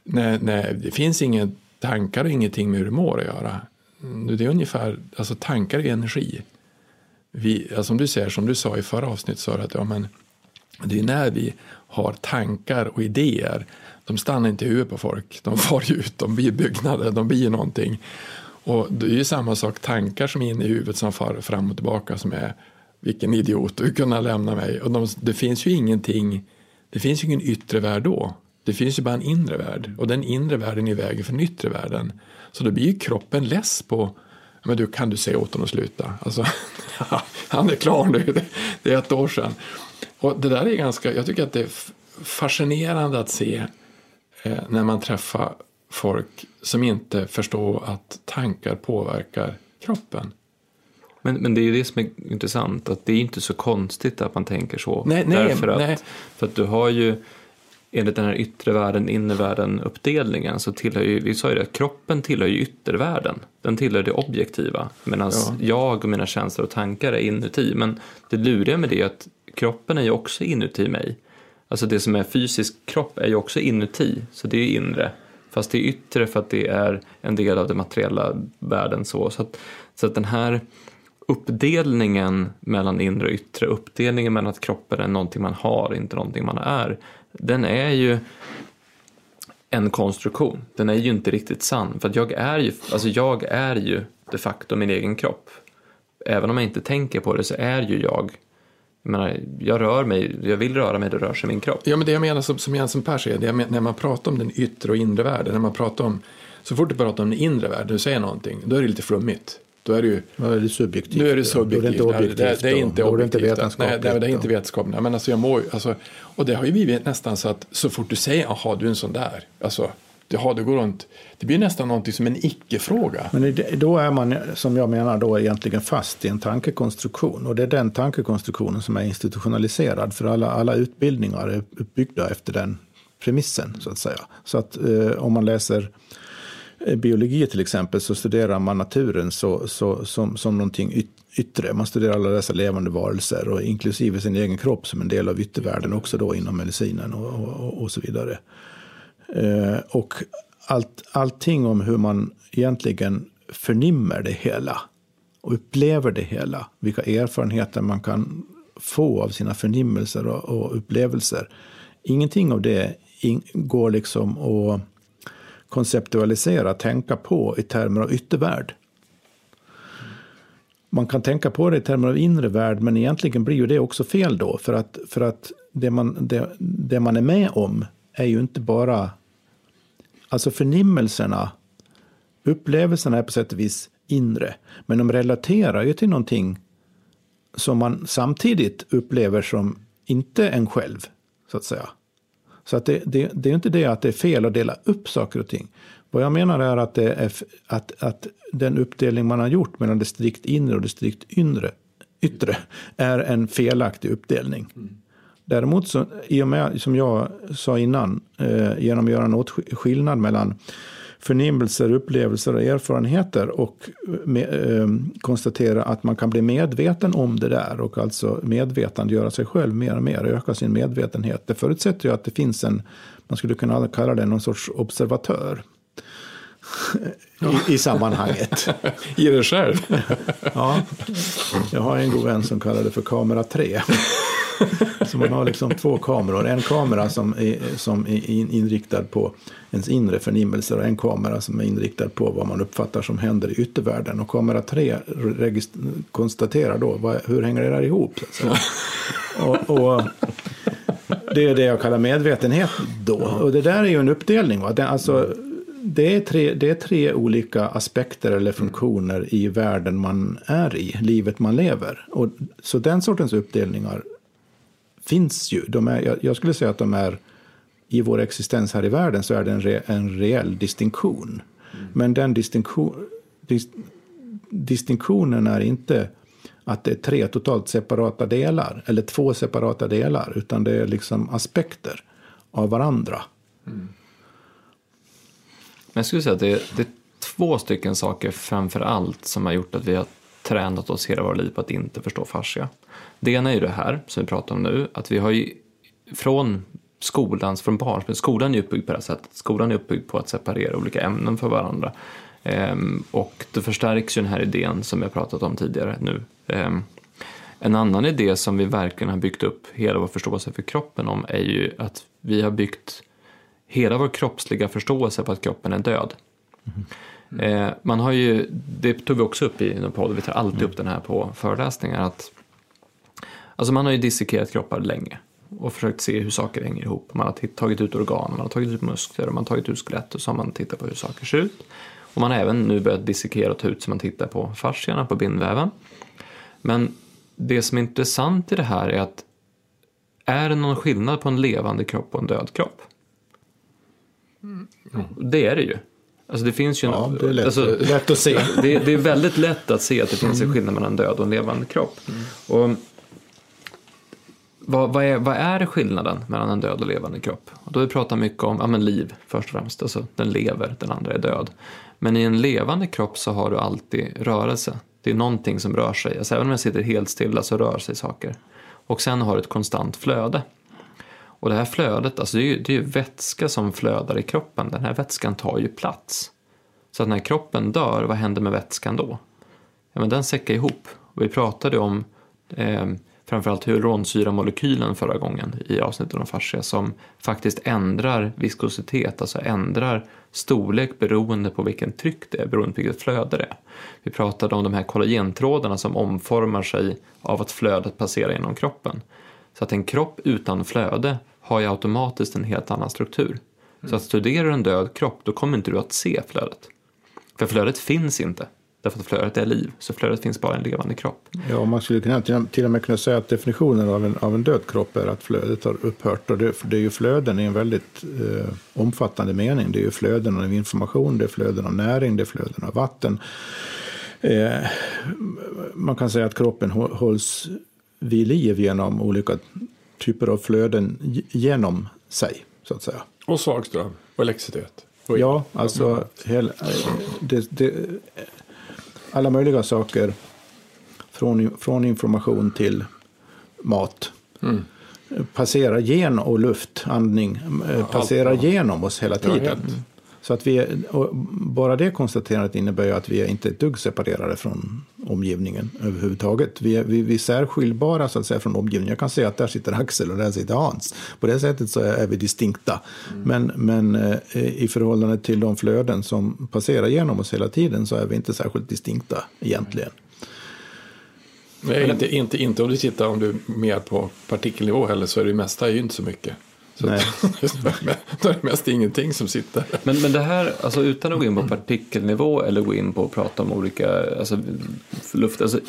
nej, nej, det finns inga tankar och ingenting med hur du mår att göra. Det är ungefär, alltså tankar är energi. Vi, alltså som du säger, som du sa i förra avsnittet, så att ja, men, det är när vi har tankar och idéer. De stannar inte i huvudet på folk. De far ut, de blir byggnader, de blir någonting. Och det är ju samma sak, tankar som är inne i huvudet som far fram och tillbaka som är vilken idiot, du kunde lämna mig. Och de, det finns ju ingenting, det finns ju ingen yttre värld då. Det finns ju bara en inre värld och den inre världen är i vägen för den yttre världen. Så då blir ju kroppen less på, men du kan du säga åt honom att sluta? Alltså, han är klar nu, det är ett år sedan. Och det där är ganska, jag tycker att det är fascinerande att se eh, när man träffar folk som inte förstår att tankar påverkar kroppen. Men, men det är ju det som är intressant, att det är inte så konstigt att man tänker så. Nej, nej, Därför att, nej. För att du har ju, enligt den här yttre världen, inre världen uppdelningen så tillhör ju, vi sa ju det, kroppen tillhör ju yttervärlden. Den tillhör det objektiva. Medan Ja. jag och mina känslor och tankar är inuti. Men det luriga med det är att kroppen är ju också inuti mig. Alltså det som är fysisk kropp är ju också inuti, så det är ju inre. Fast det är yttre för att det är en del av den materiella världen. Så, så, att, så att den här uppdelningen mellan inre och yttre, uppdelningen mellan att kroppen är någonting man har, inte någonting man är, den är ju en konstruktion. Den är ju inte riktigt sann. För att jag är ju, alltså jag är ju de facto min egen kropp. Även om jag inte tänker på det så är ju jag jag menar, jag rör mig, jag vill röra mig, det rör sig min kropp. Ja, men det jag menar som, som Jensen Per säger, det jag men, när man pratar om den yttre och inre världen, när man pratar om, så fort du pratar om den inre världen, du säger någonting, då är det lite flummigt. Då är det ju, Då är det subjektivt. nu är det Då subjektivt. är det inte objektivt. Det, det är inte då. Då är det inte objektivt. vetenskapligt. Nej, det är inte då. vetenskapligt. Men alltså, jag mår, alltså, och det har ju blivit nästan så att så fort du säger, jaha, du är en sån där, alltså, jaha, det går runt, det blir nästan någonting som en icke-fråga. Men då är man, som jag menar, då egentligen fast i en tankekonstruktion. Och det är den tankekonstruktionen som är institutionaliserad. För alla, alla utbildningar är uppbyggda efter den premissen, så att säga. Så att eh, om man läser eh, biologi till exempel så studerar man naturen så, så, som, som någonting yt, yttre. Man studerar alla dessa levande varelser och inklusive sin egen kropp som en del av yttervärlden också då inom medicinen och, och, och så vidare. Eh, och allt, allting om hur man egentligen förnimmer det hela och upplever det hela. Vilka erfarenheter man kan få av sina förnimmelser och, och upplevelser. Ingenting av det in, går liksom att konceptualisera, tänka på i termer av yttervärld. Man kan tänka på det i termer av inre värld, men egentligen blir ju det också fel då. För att, för att det, man, det, det man är med om är ju inte bara... Alltså förnimmelserna, upplevelserna är på sätt och vis inre. Men de relaterar ju till någonting som man samtidigt upplever som inte en själv, så att säga. Så att det, det, det är inte det att det är fel att dela upp saker och ting. Vad jag menar är att, det är, att, att den uppdelning man har gjort mellan det strikt inre och det strikt inre, yttre är en felaktig uppdelning. Mm. Däremot, så, i och med, som jag sa innan, eh, genom att göra en skillnad mellan förnimmelser, upplevelser och erfarenheter och eh, med, eh, konstatera att man kan bli medveten om det där och alltså medvetandegöra sig själv mer och mer, öka sin medvetenhet. Det förutsätter ju att det finns en, man skulle kunna kalla det någon sorts observatör i, i sammanhanget. I dig själv? Ja, jag har en god vän som kallar det för kamera 3. Så man har liksom två kameror. En kamera som är, som är inriktad på ens inre förnimmelser och en kamera som är inriktad på vad man uppfattar som händer i yttervärlden. Och kamera 3 konstaterar då vad, hur hänger det där ihop. Och, och, det är det jag kallar medvetenhet då. Och det där är ju en uppdelning. Va? Den, alltså, det är, tre, det är tre olika aspekter eller funktioner i världen man är i, livet man lever. Och, så den sortens uppdelningar finns ju. De är, jag, skulle säga att de är, i vår existens här i världen så är det en, re, en reell distinktion. Mm. Men den distinktion, dis, distinktionen är inte att det är tre totalt separata delar, eller två separata delar, utan det är liksom aspekter av varandra. Mm. Men jag skulle säga att det är, det är två stycken saker framför allt som har gjort att vi har tränat oss hela våra liv på att inte förstå fascia. Det ena är ju det här som vi pratar om nu, att vi har ju från skolans, från barnsben, skolan är uppbyggd på det här sättet. Skolan är uppbyggd på att separera olika ämnen för varandra. Ehm, och det förstärks ju den här idén som vi har pratat om tidigare nu. Ehm, en annan idé som vi verkligen har byggt upp hela vår förståelse för kroppen om är ju att vi har byggt hela vår kroppsliga förståelse på att kroppen är död. Mm. Eh, man har ju, det tog vi också upp i en podd, vi tar alltid mm. upp den här på föreläsningar, att alltså man har ju dissekerat kroppar länge och försökt se hur saker hänger ihop. Man har tagit ut organ, man har tagit ut muskler, man har tagit ut skelett och så har man tittat på hur saker ser ut. Och man har även nu börjat dissekera och ta ut så man tittar på fasciorna, på bindväven. Men det som är intressant i det här är att är det någon skillnad på en levande kropp och en död kropp? Mm. Det är det ju. Alltså det finns ju ja, en, det är lätt, alltså, lätt att se. Det, det, är väldigt lätt att se att det finns en mm. skillnad mellan en död och en levande kropp. Mm. Och vad, vad, är, vad är skillnaden mellan en död och levande kropp? Och då vi pratar mycket om ja, men liv först och främst, alltså den lever, den andra är död. Men i en levande kropp så har du alltid rörelse. Det är någonting som rör sig. Alltså även om jag sitter helt stilla så rör sig saker. Och sen har du ett konstant flöde. Och det här flödet, alltså det är, ju, det är vätska som flödar i kroppen. Den här vätskan tar ju plats. Så att när kroppen dör, vad händer med vätskan då? Ja, men den säckar ihop. Och vi pratade om eh, framförallt hyaluronsyramolekylen förra gången i avsnittet om fascia som faktiskt ändrar viskositet, alltså ändrar storlek beroende på vilken tryck det är, beroende på vilket flöde det är. Vi pratade om de här kollagentrådarna som omformar sig av att flödet passerar genom kroppen. Så att en kropp utan flöde har ju automatiskt en helt annan struktur. Mm. Så att studerar du en död kropp, då kommer inte du att se flödet. För flödet finns inte, därför att flödet är liv. Så flödet finns bara i en levande kropp. Ja, man skulle kunna, till och med kunna säga att definitionen av en, av en död kropp är att flödet har upphört. Och det, det är ju flöden i en väldigt eh, omfattande mening. Det är ju flöden av information, det är flöden av näring, det är flöden av vatten. Eh, man kan säga att kroppen hålls vid liv genom olika typer av flöden genom sig, så att säga. Och svagström och elektricitet. Och ja, alltså hel, det, det, alla möjliga saker från, från information till mat. Mm. Passerar genom och luft, andning, ja, passerar allt, ja. genom oss hela tiden. Ja, så att vi, bara det konstaterandet innebär ju att vi är inte ett dugg separerade från omgivningen överhuvudtaget. Vi är, vi, vi är särskiljbara så att säga från omgivningen. Jag kan säga att där sitter Axel och där sitter Hans. På det sättet så är, vi distinkta. Mm. Men, men eh, i förhållande till de flöden som passerar genom oss hela tiden så är vi inte särskilt distinkta egentligen. Nej, inte, inte, inte om du tittar om du är mer på partikelnivå heller så är det mesta är ju inte så mycket. Så Nej. då är det mest ingenting som sitter. Men, men det här, alltså utan att gå in på partikelnivå eller gå in på att prata om olika, alltså luft, alltså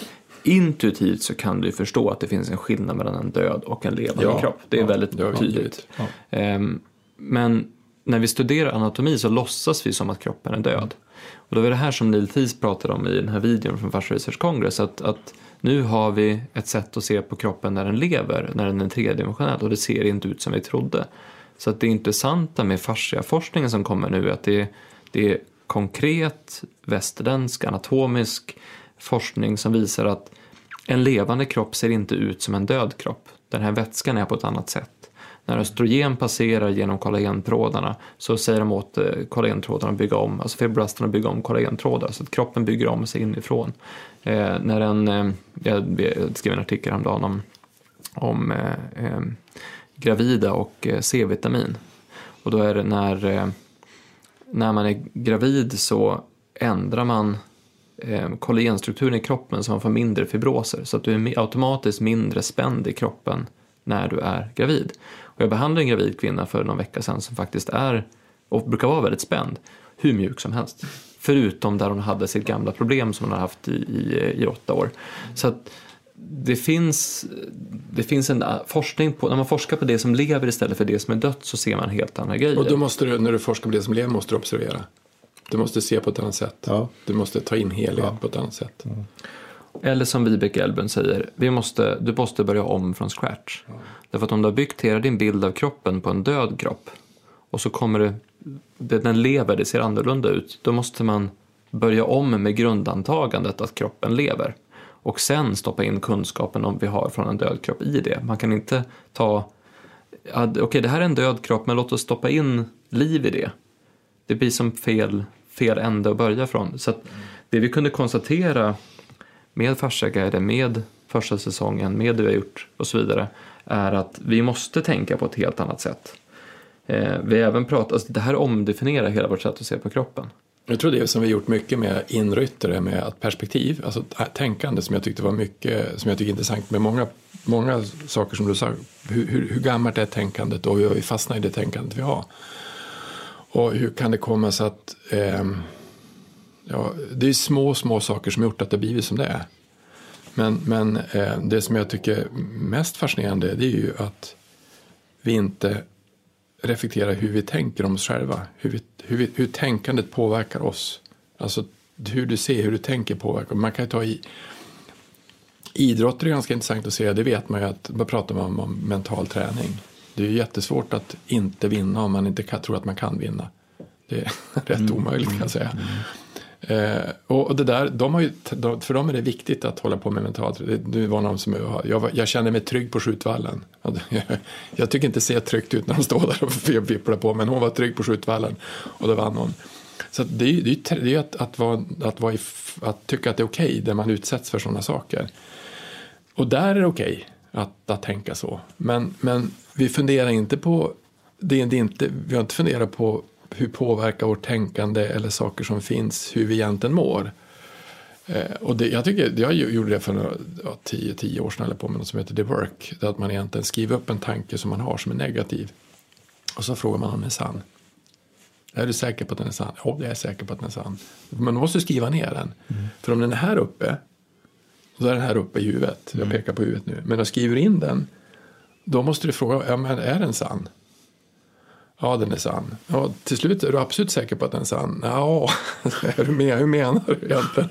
intuitivt så kan du förstå att det finns en skillnad mellan en död och en levande ja, kropp. Det är ja, väldigt det tydligt. Ja. Um, men när vi studerar anatomi så låtsas vi som att kroppen är död. Och då är det här som Neil Thies pratade om i den här videon från Fascia Research Congress, att, att nu har vi ett sätt att se på kroppen när den lever, när den är tredimensionell och det ser inte ut som vi trodde. Så att det intressanta med fasciaforskningen som kommer nu är att det, det är konkret västerländsk anatomisk forskning som visar att en levande kropp ser inte ut som en död kropp. Den här vätskan är på ett annat sätt. När östrogen passerar genom kollagentrådarna så säger de åt eh, kollagentrådarna att bygga om, alltså fibroblasterna bygga om kollagentrådar så att kroppen bygger om sig inifrån. Eh, när en, eh, jag skrev en artikel häromdagen om, om eh, eh, gravida och eh, C-vitamin. Och då är det när, eh, när man är gravid så ändrar man eh, kollagenstrukturen i kroppen så man får mindre fibroser. Så att du är automatiskt mindre spänd i kroppen när du är gravid. Och jag behandlade en gravid kvinna för någon vecka sedan som faktiskt är och brukar vara väldigt spänd, hur mjuk som helst. Förutom där hon hade sitt gamla problem som hon har haft i, i, i åtta år. Så att det finns, det finns en forskning på, när man forskar på det som lever istället för det som är dött så ser man helt andra grejer. Och då måste du, när du forskar på det som lever måste du observera. Du måste se på ett annat sätt. Ja. Du måste ta in helhet ja. på ett annat sätt. Mm. Eller som Vibeke Elben säger, vi måste, du måste börja om från scratch. Ja. Därför att om du har byggt hela din bild av kroppen på en död kropp och så kommer det, den lever, det ser annorlunda ut, då måste man börja om med grundantagandet att kroppen lever och sen stoppa in kunskapen om vi har från en död kropp i det. Man kan inte ta, okej okay, det här är en död kropp men låt oss stoppa in liv i det. Det blir som fel, fel ände att börja från. Så det vi kunde konstatera med Farsaguiden, med första säsongen, med det vi har gjort och så vidare är att vi måste tänka på ett helt annat sätt. Eh, vi även pratat, alltså det här omdefinierar hela vårt sätt att se på kroppen. Jag tror det som vi gjort mycket med inryttare med att perspektiv, alltså tänkande som jag tyckte var mycket, som jag tycker är intressant med många, många saker som du sa. Hur, hur, hur gammalt är tänkandet och hur har vi fastnat i det tänkandet vi har? Och hur kan det komma sig att eh, ja, det är små, små saker som gjort att det blivit som det är. Men, men eh, det som jag tycker är mest fascinerande det är ju att vi inte reflekterar hur vi tänker om oss själva. Hur, vi, hur, vi, hur tänkandet påverkar oss. Alltså hur du ser, hur du tänker påverkar. Man kan ta i Idrotter är ganska intressant att se, det vet man ju att, vad pratar man om, om mental träning. Det är ju jättesvårt att inte vinna om man inte kan, tror att man kan vinna. Det är rätt mm. omöjligt kan jag säga. Mm. Eh, och det där, de har ju, för dem är det viktigt att hålla på med mentalt. Det, det var någon som jag, jag kände mig trygg på skjutvallen. Jag, jag tycker inte det ser tryggt ut när de står där och vipplar på men hon var trygg på skjutvallen och då vann hon. Så det är ju det är att, att, vara, att, vara i, att tycka att det är okej okay, där man utsätts för sådana saker. Och där är det okej okay att, att tänka så. Men, men vi funderar inte på, det är inte, vi har inte funderat på hur påverkar vårt tänkande eller saker som finns hur vi egentligen mår. Eh, och det, jag, tycker, jag gjorde det för några, ja, tio, tio år sedan, eller på med något som heter The Work. Det att man egentligen skriver upp en tanke som man har som är negativ. Och så frågar man om den är sann. Är du säker på att den är sann? Ja, jag är säker på att den är sann. Men du måste skriva ner den. Mm. För om den är här uppe, då är den här uppe i huvudet. Jag mm. pekar på huvudet nu. Men jag skriver in den, då måste du fråga, ja, men är den sann? Ja, den är sann. Ja, till slut är du absolut säker på att den är sann. Ja, är du med? hur menar du egentligen?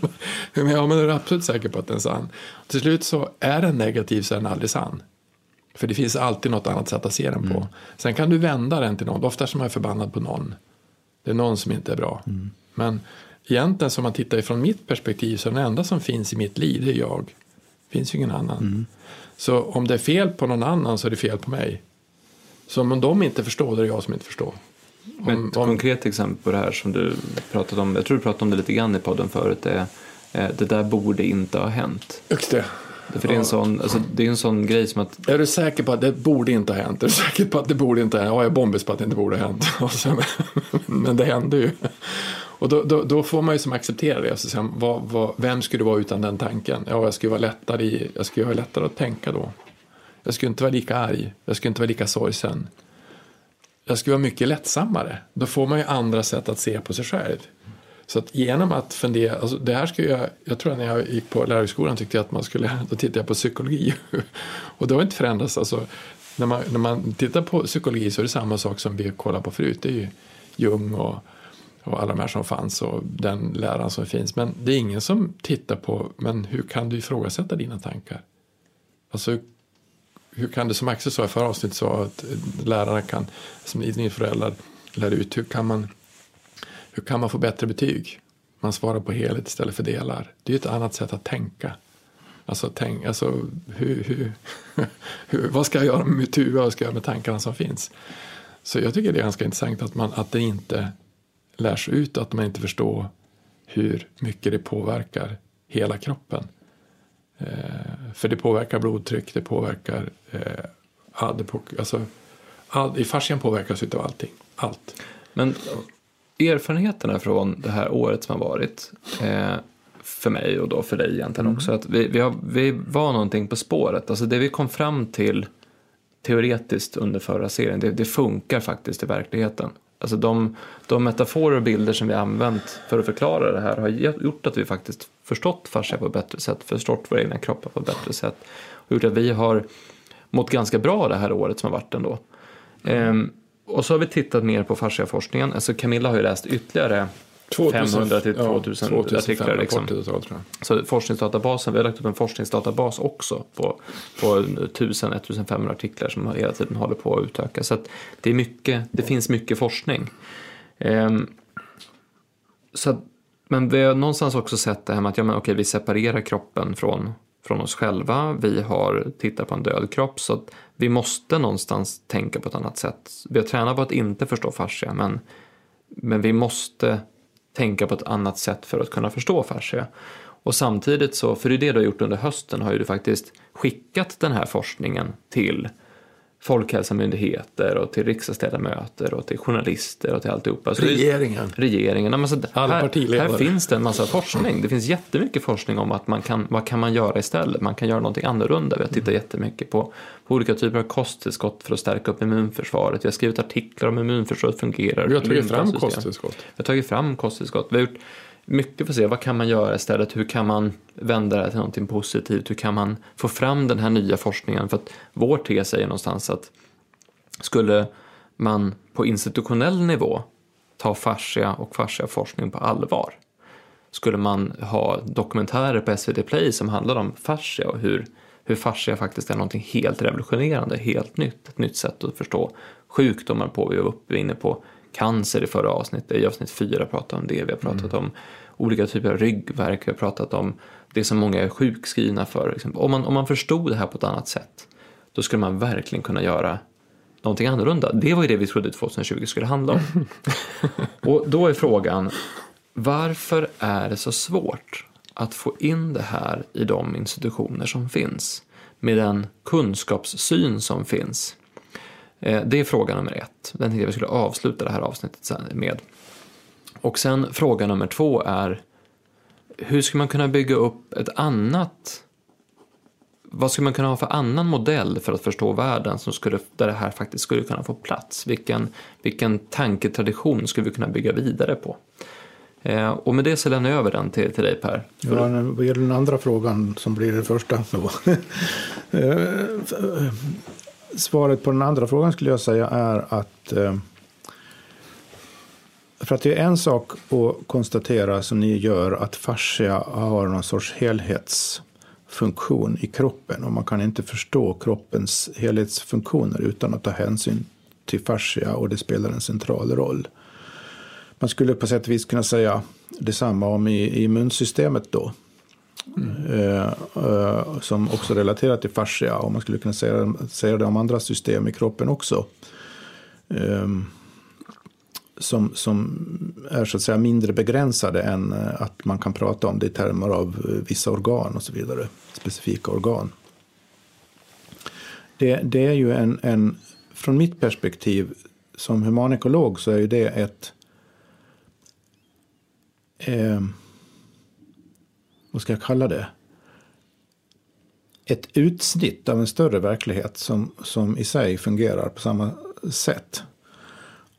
Ja, men är du absolut säker på att den är sann? Till slut så är den negativ så är den aldrig sann. För det finns alltid något annat sätt att se den på. Mm. Sen kan du vända den till någon. Ofta är man förbannad på någon. Det är någon som inte är bra. Mm. Men egentligen som man tittar ifrån mitt perspektiv så är den enda som finns i mitt liv det är jag. Det finns ju ingen annan. Mm. Så om det är fel på någon annan så är det fel på mig. Så om de inte förstår, då är det jag som inte förstår. Om, ett konkret exempel på det här som du pratade om, jag tror du pratade om det lite grann i podden förut, är, det där borde inte ha hänt. Just det. För det är, en sån, alltså, det är en sån grej som att... Är du säker på att det borde inte ha hänt? Är du säker på att det borde inte ha hänt? Ja, jag är bombis på att det inte borde ha hänt. men det hände ju. Och då, då, då, får man ju som acceptera det. Så säga, vad, vad, vem skulle du vara utan den tanken? Ja, jag skulle vara lättare, i, jag skulle vara lättare att tänka då. Jag skulle inte vara lika arg. Jag skulle inte vara lika sorgsen. Jag skulle vara mycket lättsammare. Då får man ju andra sätt att se på sig själv. Så att genom att fundera, alltså det här skulle jag, jag tror att när jag gick på lärarhögskolan tyckte jag att man skulle, då tittade jag på psykologi. Och det har inte förändrats. Alltså, när, man, när man tittar på psykologi så är det samma sak som vi kollade på förut. Det är ju Jung och, och alla de här som fanns och den läraren som finns. Men det är ingen som tittar på, men hur kan du ifrågasätta dina tankar? Alltså hur kan det som Axel sa i förra avsnittet så att eh, lärarna kan, som ni föräldrar lär ut, hur kan man, hur kan man få bättre betyg? Man svarar på helhet istället för delar. Det är ett annat sätt att tänka. Alltså, tänk, alltså hur, hur, hur, vad ska jag göra med mitt huvud, vad ska jag göra med tankarna som finns? Så jag tycker det är ganska intressant att, man, att det inte lärs ut, att man inte förstår hur mycket det påverkar hela kroppen. Eh, för det påverkar blodtryck, det påverkar... Eh, all, alltså, all, I fascian påverkas av allting. Allt. Men erfarenheterna från det här året som har varit eh, för mig och då för dig egentligen mm. också. Att vi, vi, har, vi var någonting på spåret. Alltså det vi kom fram till teoretiskt under förra serien, det, det funkar faktiskt i verkligheten. Alltså de, de metaforer och bilder som vi använt för att förklara det här har gjort att vi faktiskt förstått fascia på ett bättre sätt, förstått våra egna kroppar på ett bättre sätt och gjort att vi har mått ganska bra det här året som har varit ändå. Mm. Ehm, och så har vi tittat mer på fasciaforskningen. Alltså Camilla har ju läst ytterligare 500 till 2000, ja, 2000 artiklar. Liksom. Så forskningsdatabasen, vi har lagt upp en forskningsdatabas också på, på 1000-1500 artiklar som hela tiden håller på att utöka. Så att det, är mycket, det finns mycket forskning. Um, så men vi har någonstans också sett det här med att ja, men, okay, vi separerar kroppen från, från oss själva. Vi har tittat på en död kropp så att vi måste någonstans tänka på ett annat sätt. Vi har tränat på att inte förstå fascia men, men vi måste tänka på ett annat sätt för att kunna förstå fascia. Och samtidigt så, för det är det du har gjort under hösten, har ju du faktiskt skickat den här forskningen till folkhälsomyndigheter och till riksdagsledamöter och till journalister och till alltihopa. Så regeringen. Regeringen. Alltså, Alla här, här finns det en massa forskning. Det finns jättemycket forskning om att man kan, vad kan man göra istället? Man kan göra någonting annorlunda. Vi har tittat mm. jättemycket på, på olika typer av kosttillskott för att stärka upp immunförsvaret. Vi har skrivit artiklar om immunförsvaret fungerar. Vi har tagit fram kosttillskott. Vi har tagit fram kosttillskott. Vi har gjort mycket för att se vad kan man göra istället, hur kan man vända det här till någonting positivt, hur kan man få fram den här nya forskningen? För att vår tes säger någonstans att skulle man på institutionell nivå ta fascia och fasciaforskning på allvar skulle man ha dokumentärer på SVT Play som handlar om fascia och hur, hur fascia faktiskt är någonting helt revolutionerande, helt nytt, ett nytt sätt att förstå sjukdomar på. Vi var uppe inne på cancer i förra avsnittet, i avsnitt fyra pratade om det, vi har pratat mm. om olika typer av ryggverk, vi har pratat om det som många är sjukskrivna för. Liksom. Om, man, om man förstod det här på ett annat sätt, då skulle man verkligen kunna göra någonting annorlunda. Det var ju det vi trodde 2020 skulle handla om. och då är frågan, varför är det så svårt att få in det här i de institutioner som finns? Med den kunskapssyn som finns. Eh, det är fråga nummer ett. Den tänkte jag vi skulle avsluta det här avsnittet med. Och sen fråga nummer två är hur ska man kunna bygga upp ett annat vad skulle man kunna ha för annan modell för att förstå världen som skulle, där det här faktiskt skulle kunna få plats? Vilken, vilken tanketradition skulle vi kunna bygga vidare på? Eh, och med det så lämnar jag över den till, till dig Per. Ja, vad gäller den andra frågan som blir den första. Svaret på den andra frågan skulle jag säga är att eh, för att det är en sak att konstatera som ni gör att fascia har någon sorts helhetsfunktion i kroppen och man kan inte förstå kroppens helhetsfunktioner utan att ta hänsyn till fascia och det spelar en central roll. Man skulle på sätt och vis kunna säga detsamma om i, i immunsystemet då. Mm. Som också relaterar till fascia och man skulle kunna säga, säga det om andra system i kroppen också. Eh, som, som är så att säga mindre begränsade än att man kan prata om det i termer av vissa organ och så vidare, specifika organ. Det, det är ju en, en, från mitt perspektiv som humanekolog så är ju det ett eh, vad ska jag kalla det? Ett utsnitt av en större verklighet som, som i sig fungerar på samma sätt.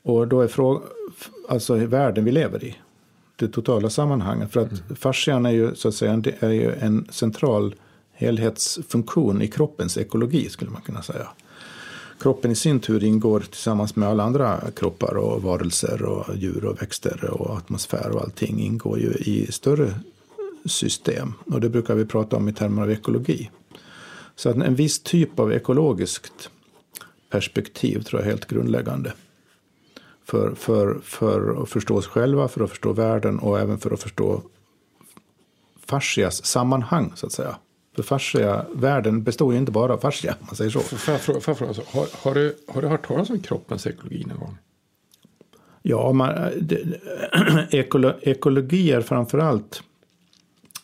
Och då är frågan, alltså världen vi lever i, det totala sammanhanget. För att mm. fascian är ju, så att säga, är ju en central helhetsfunktion i kroppens ekologi, skulle man kunna säga. Kroppen i sin tur ingår tillsammans med alla andra kroppar och varelser och djur och växter och atmosfär och allting ingår ju i större system. Och det brukar vi prata om i termer av ekologi. Så att en viss typ av ekologiskt perspektiv tror jag är helt grundläggande. För, för, för att förstå oss själva, för att förstå världen och även för att förstå fascias sammanhang så att säga. För fascia, världen består ju inte bara av fascia, om man säger så. Får jag fråga, får jag fråga så, har, har, du, har du hört talas om kroppens ekologi någon gång? Ja, man, det, ekolo, ekologi är framförallt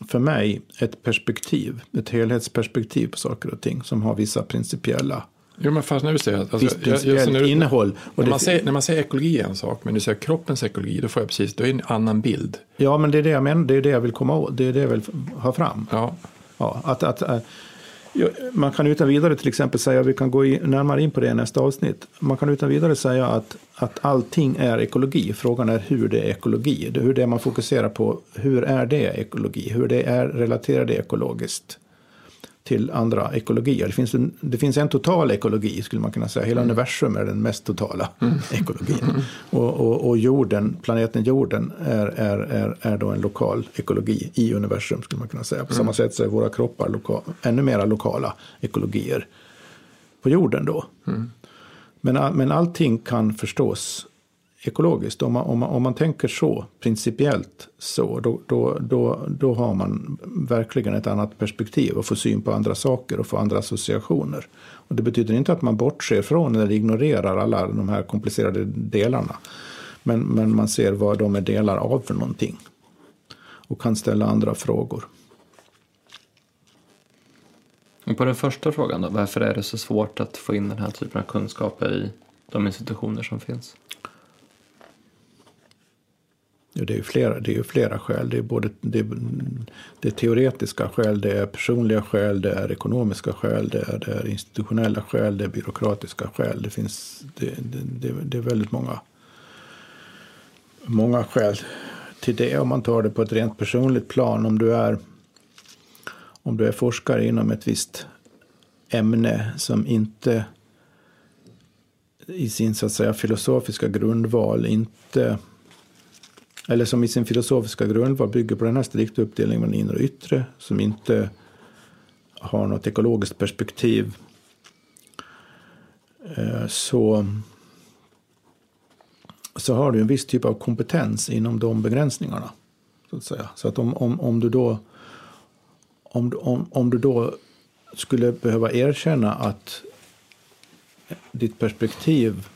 för mig ett perspektiv, ett helhetsperspektiv på saker och ting som har vissa principiella Jo, men fast när du säger att... Visst principiellt när, innehåll. När, man säger, när man säger ekologi är en sak, men du säger kroppens ekologi, då får jag precis, då är det en annan bild. Ja, men det är det jag menar, det är det jag vill komma åt, det är det jag vill ha fram. Ja, Ja, att, att, man kan utan vidare till exempel säga, vi kan gå närmare in på det i nästa avsnitt, man kan utan vidare säga att, att allting är ekologi. Frågan är hur det är ekologi, det hur det man fokuserar på, hur är det ekologi, hur det är relaterar det ekologiskt? Till andra ekologier. Det finns, en, det finns en total ekologi skulle man kunna säga. Hela universum är den mest totala ekologin. Och, och, och jorden, planeten jorden är, är, är, är då en lokal ekologi i universum skulle man kunna säga. På samma sätt så är våra kroppar loka, ännu mera lokala ekologier på jorden då. Men, all- men allting kan förstås ekologiskt. Om man, om man, om man tänker så, principiellt så, då, då, då, då har man verkligen ett annat perspektiv och får syn på andra saker och får andra associationer. Och det betyder inte att man bortser från eller ignorerar alla de här komplicerade delarna. Men, men man ser vad de är delar av för någonting. Och kan ställa andra frågor. Och på den första frågan då, varför är det så svårt att få in den här typen av kunskaper i de institutioner som finns? Det är ju flera, det är ju flera skäl. Det är både det är, det är teoretiska skäl, det är personliga skäl, det är ekonomiska skäl, det är, det är institutionella skäl, det är byråkratiska skäl. Det finns det, det, det är väldigt många, många skäl till det. Om man tar det på ett rent personligt plan, om du är, om du är forskare inom ett visst ämne som inte i sin så att säga filosofiska grundval inte eller som i sin filosofiska grundval bygger på den här strikta uppdelningen mellan inre och yttre, som inte har något ekologiskt perspektiv, eh, så, så har du en viss typ av kompetens inom de begränsningarna. Så att säga. Så att om, om, om, du då, om, om, om du då skulle behöva erkänna att ditt perspektiv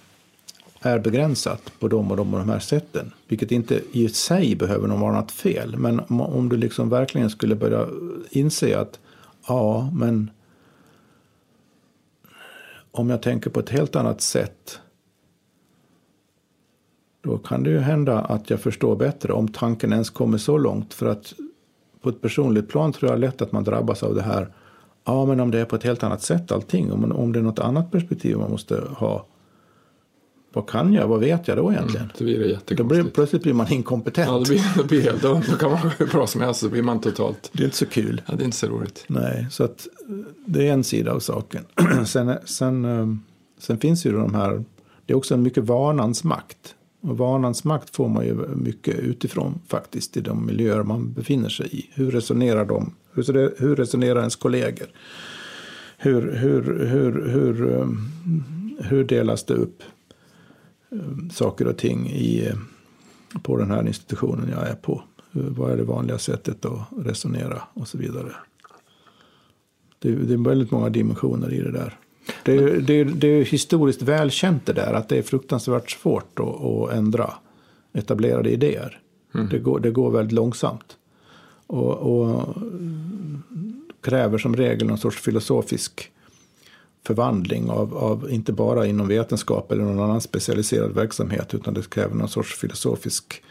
är begränsat på de och de och de här sätten. Vilket inte i sig behöver vara något fel. Men om- om du liksom verkligen skulle börja inse att ja, men om jag tänker på ett helt annat sätt då kan det ju hända att jag förstår bättre om tanken ens kommer så långt. För att på ett personligt plan tror jag lätt att man drabbas av det här. Ja, men om det är på ett helt annat sätt allting. Om, om det är något annat perspektiv man måste ha. Vad kan jag? Vad vet jag då egentligen? så blir det Då blir, plötsligt blir man inkompetent. Ja, det blir, det blir då, då kan man vara hur bra som helst så blir man totalt... Det är inte så kul. Ja, det är inte så roligt. Nej, så att eh, det är en sida av saken. sen, sen, eh, sen finns ju de här, det är också en mycket vanans makt. Och vanans makt får man ju mycket utifrån faktiskt i de miljöer man befinner sig i. Hur resonerar de? Hur, hur resonerar ens kollegor? Hur, hur, hur, hur, eh, hur delas det upp eh, saker och ting i, eh, på den här institutionen jag är på? Hur- Vad är det vanliga sättet att resonera och så vidare? Det, det är väldigt många dimensioner i det där. Det är, det, är, det är historiskt välkänt det där att det är fruktansvärt svårt att, att ändra etablerade idéer. Det, går, det går väldigt långsamt. Och, och kräver som regel någon sorts filosofisk förvandling av, av inte bara inom vetenskap eller någon annan specialiserad verksamhet utan det kräver någon sorts filosofisk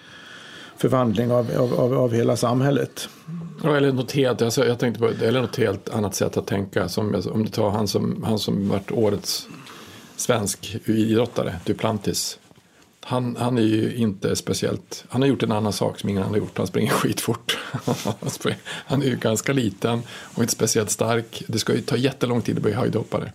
förvandling av, av, av, av hela samhället. Ja, eller något helt, alltså, jag tänkte på, eller något helt annat sätt att tänka. Som, om du tar han som, han som varit årets svensk idrottare, Duplantis. Han, han är ju inte speciellt, han har gjort en annan sak som ingen annan har gjort, han springer skitfort. Han är ju ganska liten och inte speciellt stark. Det ska ju ta jättelång tid att bli höjdhoppare.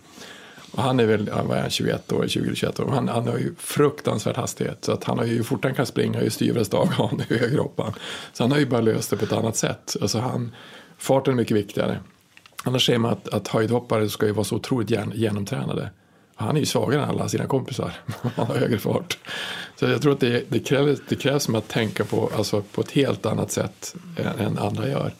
Och han är väl, vad är han, 21 år, 20-21 år. Han, han har ju fruktansvärd hastighet. Så att han har ju, ju fortare han kan springa, ju styvare stavgarn, ju högre hoppar han. Så han har ju bara löst det på ett annat sätt. Alltså han, farten är mycket viktigare. Annars säger man att, att höjdhoppare ska ju vara så otroligt gen, genomtränade. Han är ju svagare än alla sina kompisar. Han har högre fart. Så jag tror att det, det, krävs, det krävs som att tänka på, alltså på ett helt annat sätt än, än andra gör.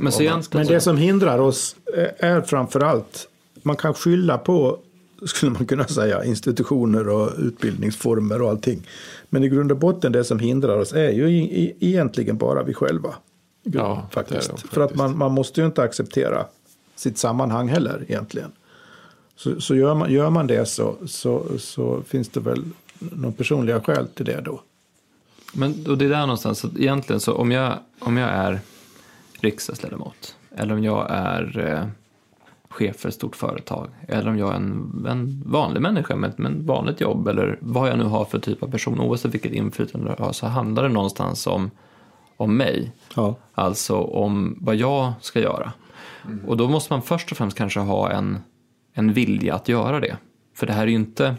Men, så egentligen, Men det som hindrar oss eh, är framför allt, man kan skylla på, skulle man kunna säga, institutioner och utbildningsformer och allting. Men i grund och botten det som hindrar oss är ju i, egentligen bara vi själva. Ja, det faktiskt. det faktiskt. För att man, man måste ju inte acceptera sitt sammanhang heller egentligen. Så, så gör, man, gör man det så, så, så finns det väl någon personliga skäl till det då. Men och det är där någonstans, så att egentligen så om jag, om jag är riksdagsledamot eller om jag är eh, chef för ett stort företag eller om jag är en, en vanlig människa med, ett vanligt jobb eller vad jag nu har för typ av person, oavsett vilket inflytande jag har, så handlar det någonstans om, om mig. Ja. Alltså om vad jag ska göra. Och då måste man först och främst kanske ha en, en vilja att göra det. För det här är ju inte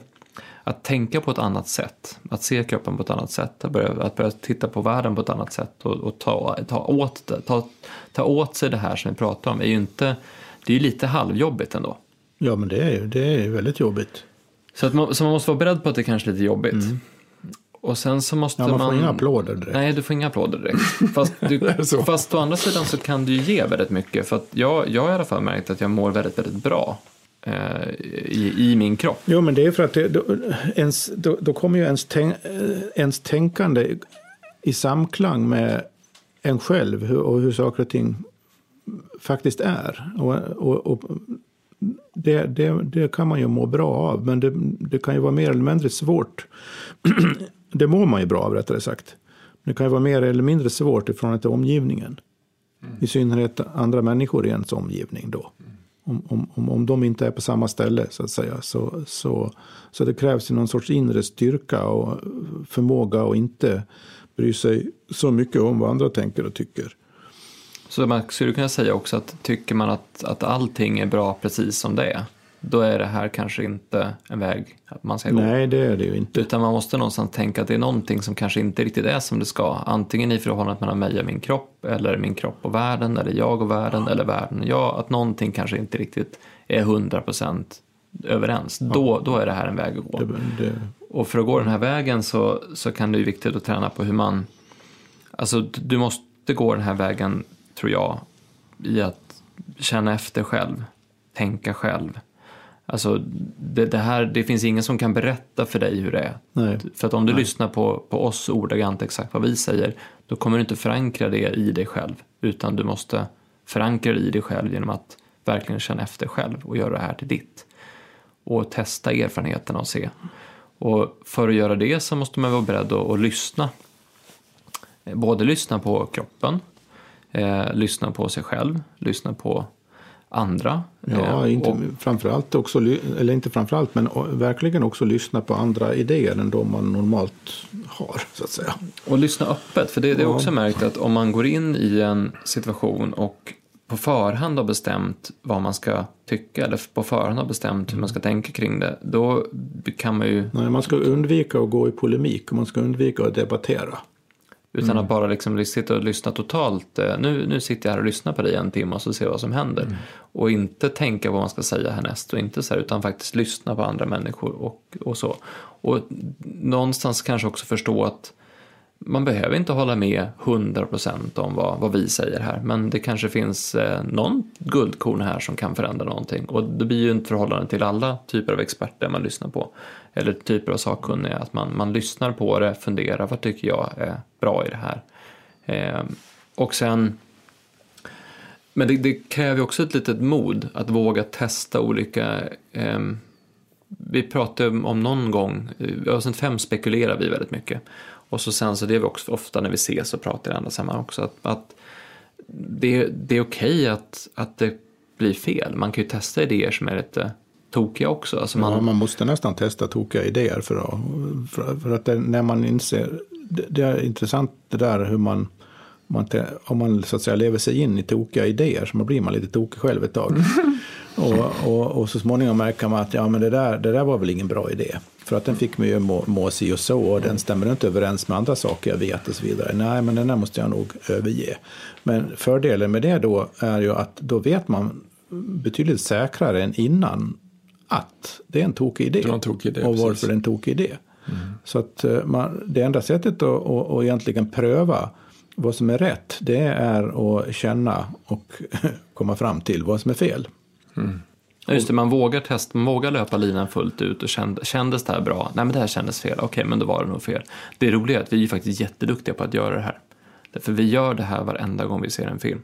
att tänka på ett annat sätt, att se kroppen på ett annat sätt, att börja, att börja titta på världen på ett annat sätt och, och ta, ta, åt, ta, ta åt sig det här som vi pratar om är ju inte, det är ju lite halvjobbigt ändå. ja, men det är ju det är väldigt jobbigt. Så, att man, så man måste vara beredd på att det kanske är lite jobbigt. Och sen så måste Ja, man man... får inga applåder direkt. Nej, du får inga applåder direkt. Fast, du, fast å andra sidan så kan du ju ge väldigt mycket. För att jag, jag har i alla fall märkt att jag mår väldigt, väldigt bra i, i min kropp. Jo, men det är för att det, då, ens, då, då kommer ju ens, tänk, eh, ens tänkande i samklang med en själv hur, och hur saker och ting faktiskt är. Och, och, och det, det, det kan man ju må bra av, men det, det kan ju vara mer eller mindre svårt. det mår man ju bra av, rättare sagt. Det kan ju vara mer eller mindre svårt i förhållande till omgivningen. I synnerhet andra människor i ens omgivning då. Om, om, om, om de inte är på samma ställe så att säga. Så, så, så det krävs ju någon sorts inre styrka och förmåga att inte bry sig så mycket om vad andra tänker och tycker. Så man skulle kunna säga också att tycker man att, att allting är bra precis som det är, då är det här kanske inte en väg att man ska gå. Nej, det är det ju inte. Utan man måste någonstans tänka att det är någonting som kanske inte riktigt är som det ska. Antingen i förhållandet mellan mig och min kropp, eller min kropp och världen, eller jag och världen, eller världen och jag. Att någonting kanske inte riktigt är 100% överens. Då, då är det här en väg att gå. Det, det, Och för att gå den här vägen så, så kan det ju viktigt att träna på hur man... Alltså du måste gå den här vägen, tror jag, i att känna efter själv, tänka själv. Alltså det, det här, det finns ingen som kan berätta för dig hur det är. nej. För att om du lyssnar på, på oss ordagrant exakt vad vi säger, då kommer du inte förankra det i dig själv. Utan du måste förankra det i dig själv genom att verkligen känna efter själv och göra det här till ditt. Och testa erfarenheterna och se. Och för att göra det så måste man vara beredd att, att lyssna. Både lyssna på kroppen, eh, lyssna på sig själv, lyssna på andra. Ja, eh, inte, och, framförallt också, eller inte framförallt, men verkligen också lyssna på andra idéer än de man normalt har, så att säga. Och lyssna öppet, för det, det är Ja. också märkt att om man går in i en situation och på förhand har bestämt vad man ska tycka eller på förhand har bestämt hur man ska tänka kring det, då kan man ju, Nej, man ska undvika att gå i polemik och man ska undvika att debattera. Utan att bara liksom sitta och lyssna totalt, eh, nu, nu sitter jag här och lyssnar på dig en timme och så ser jag vad som händer. Och inte tänka vad man ska säga härnäst och inte så här, utan faktiskt lyssna på andra människor och, och så. Och någonstans kanske också förstå att man behöver inte hålla med 100% om vad, vad vi säger här, men det kanske finns eh, någon guldkorn här som kan förändra någonting. Och det blir ju inte förhållande till alla typer av experter man lyssnar på, eller typer av sakkunniga, att man, man lyssnar på det, funderar, vad tycker jag är bra i det här? Eh, och sen men det, det kräver också ett litet mod att våga testa olika... eh, vi pratade om- någon gång, i avsnitt fem spekulerar vi väldigt mycket. Och så sen så det är vi också ofta när vi ses och pratar i andra sammanhang också. Att, att det, det är okej att, att det blir fel. Man kan ju testa idéer som är lite tokiga också. Alltså man, Ja, man måste nästan testa tokiga idéer för att, för, för att det, när man inser, det, det är intressant det där hur man, man te- om man så att säga lever sig in i tokiga idéer så blir man lite tokig själv ett tag. och, och, och så småningom märker man att ja, men det, där, det där var väl ingen bra idé. För att den fick mig ju må, må si och så och den stämmer inte överens med andra saker jag vet och så vidare. Nej, men den där måste jag nog överge. Men fördelen med det då är ju att då vet man betydligt säkrare än innan att det är en tokig idé. En tokig idé, och precis. varför det är en tokig idé. Så att eh, man, det enda sättet att, att, att egentligen pröva vad som är rätt, det är att känna och komma fram till vad som är fel. Ja, Just det, man vågar testa, man vågar löpa linan fullt ut och kände, kändes det här bra? Nej men det här kändes fel, okej men då var det nog fel. Det roliga är att vi är faktiskt jätteduktiga på att göra det här. Därför vi gör det här varenda gång vi ser en film.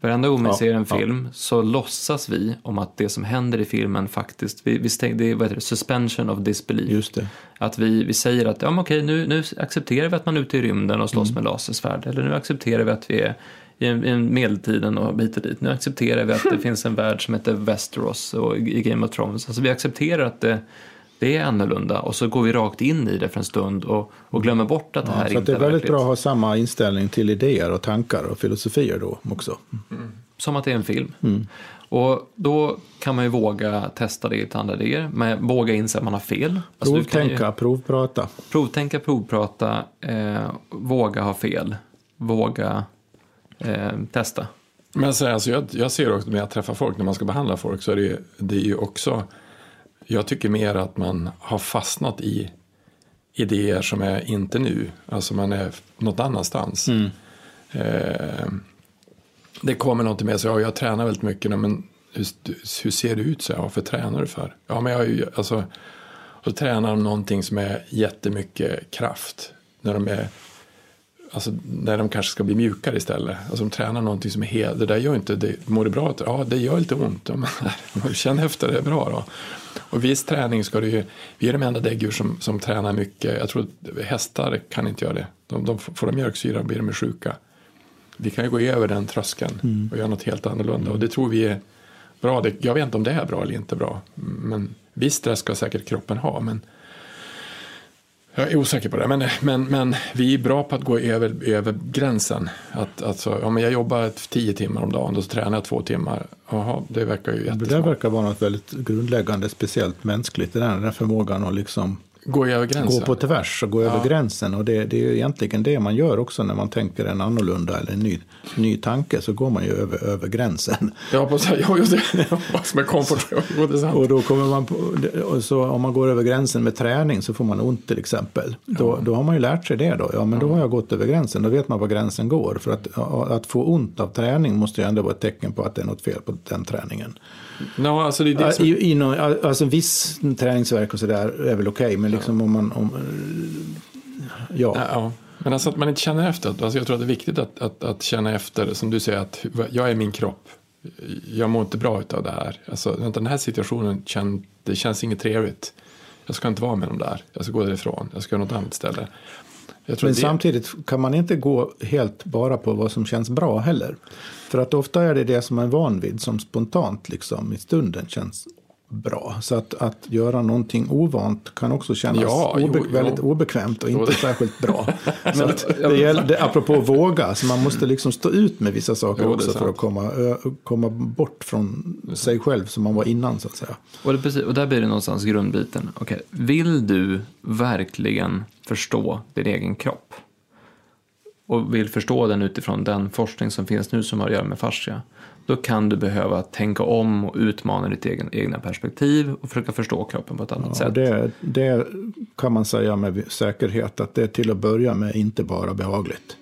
Varenda gång vi Ja, ser en ja. film så låtsas vi om att det som händer i filmen faktiskt, vi, vi stäng, det är vad heter det, suspension of disbelief. Just det. Att vi, vi säger att ja, men okej, nu, nu accepterar vi att man är ute i rymden och Mm. slåss med lasersvärd. Eller nu accepterar vi att vi är i, en, i en medeltiden och hit och dit. Nu accepterar vi att det finns en värld som heter Westeros och i, Game of Thrones. Alltså vi accepterar att det, det är annorlunda och så går vi rakt in i det för en stund och, och glömmer bort att det här Ja, så inte att det är väldigt bra att ha samma inställning till idéer och tankar och filosofier då också. Som att det är en film. Mm. Och då kan man ju våga testa det i andra idéer, men våga inse att man har fel. Alltså, kan ju- Provtänka, provprata. Provtänka, provprata, eh, våga ha fel, våga eh, testa. Men så, alltså, jag, jag ser också när jag träffar folk, när man ska behandla folk, så är det, det är ju också, jag tycker mer att man har fastnat i idéer som är inte nu, alltså man är något annanstans. Eh, det kommer något med sig, ja, jag tränar väldigt mycket, men hur, hur ser det ut? Så, jag, varför tränar du för? Ja, men jag alltså, och tränar de någonting som är jättemycket kraft, när de är Alltså när de kanske ska bli mjukare istället. Alltså de tränar någonting som är helt, det där gör inte, det, mår det bra? Ja, det gör lite ont. Ja, känn efter, det är bra då. Och viss träning ska du ju, vi är de enda däggdjur som, som tränar mycket. Jag tror att hästar kan inte göra det. De, de får de mjölksyra blir de sjuka. Vi kan ju gå över den tröskeln och göra något helt annorlunda. Och det tror vi är bra. Det, jag vet inte om det är bra eller inte bra. Men viss stress ska säkert kroppen ha. Men jag är osäker på det, men, men, men vi är bra på att gå över, över gränsen. Att, alltså, men jag jobbar tio timmar om dagen, då tränar jag två timmar. Jaha, det verkar ju Det jättesmart. verkar vara något väldigt grundläggande, speciellt mänskligt. Det den där förmågan att liksom Gå över gränsen. gå på tvärs och gå över gränsen. Och det, det är ju egentligen det man gör också när man tänker en annorlunda eller en ny, ny tanke. Så går man ju över, över gränsen. Hoppas att jag gjorde det är komfort. Och då kommer man på, så om man går över gränsen med träning så får man ont till exempel. Då, då har man ju lärt sig det då. Ja, men då har jag gått över gränsen. Då vet man var gränsen går. För att, ja, att få ont av träning måste ju ändå vara ett tecken på att det är något fel på den träningen. No, alltså det är Ja, som, I, i någon, alltså viss träningsverk och sådär är väl okej. men liksom om man... Om, ja. ja, men alltså att man inte känner efter. Alltså jag tror att det är viktigt att, att, att känna efter, som du säger, att jag är min kropp. Jag mår inte bra av det här. Alltså, den här situationen kän, det känns inget trevligt. Jag ska inte vara med dem där. Jag ska gå därifrån. Jag ska göra något annat ställe. Men det, samtidigt kan man inte gå helt bara på vad som känns bra heller. För att ofta är det det som man är van vid som spontant liksom i stunden känns bra. Så att, att göra någonting ovant kan också kännas Ja, jo, obe- jo. väldigt obekvämt och Jo, inte särskilt bra. Att det gäller, det, apropå våga, så man måste liksom stå ut med vissa saker Jo, också för att komma, komma bort från sig själv som man var innan så att säga. Och, det, precis, och där blir det någonstans grundbiten. Okej, Vill du verkligen förstå din egen kropp och vill förstå den utifrån den forskning som finns nu som har att göra med fascia, då kan du behöva tänka om och utmana ditt egen, egna perspektiv och försöka förstå kroppen på ett annat Ja, sätt. det, det kan man säga med säkerhet att det till att börja med inte bara behagligt.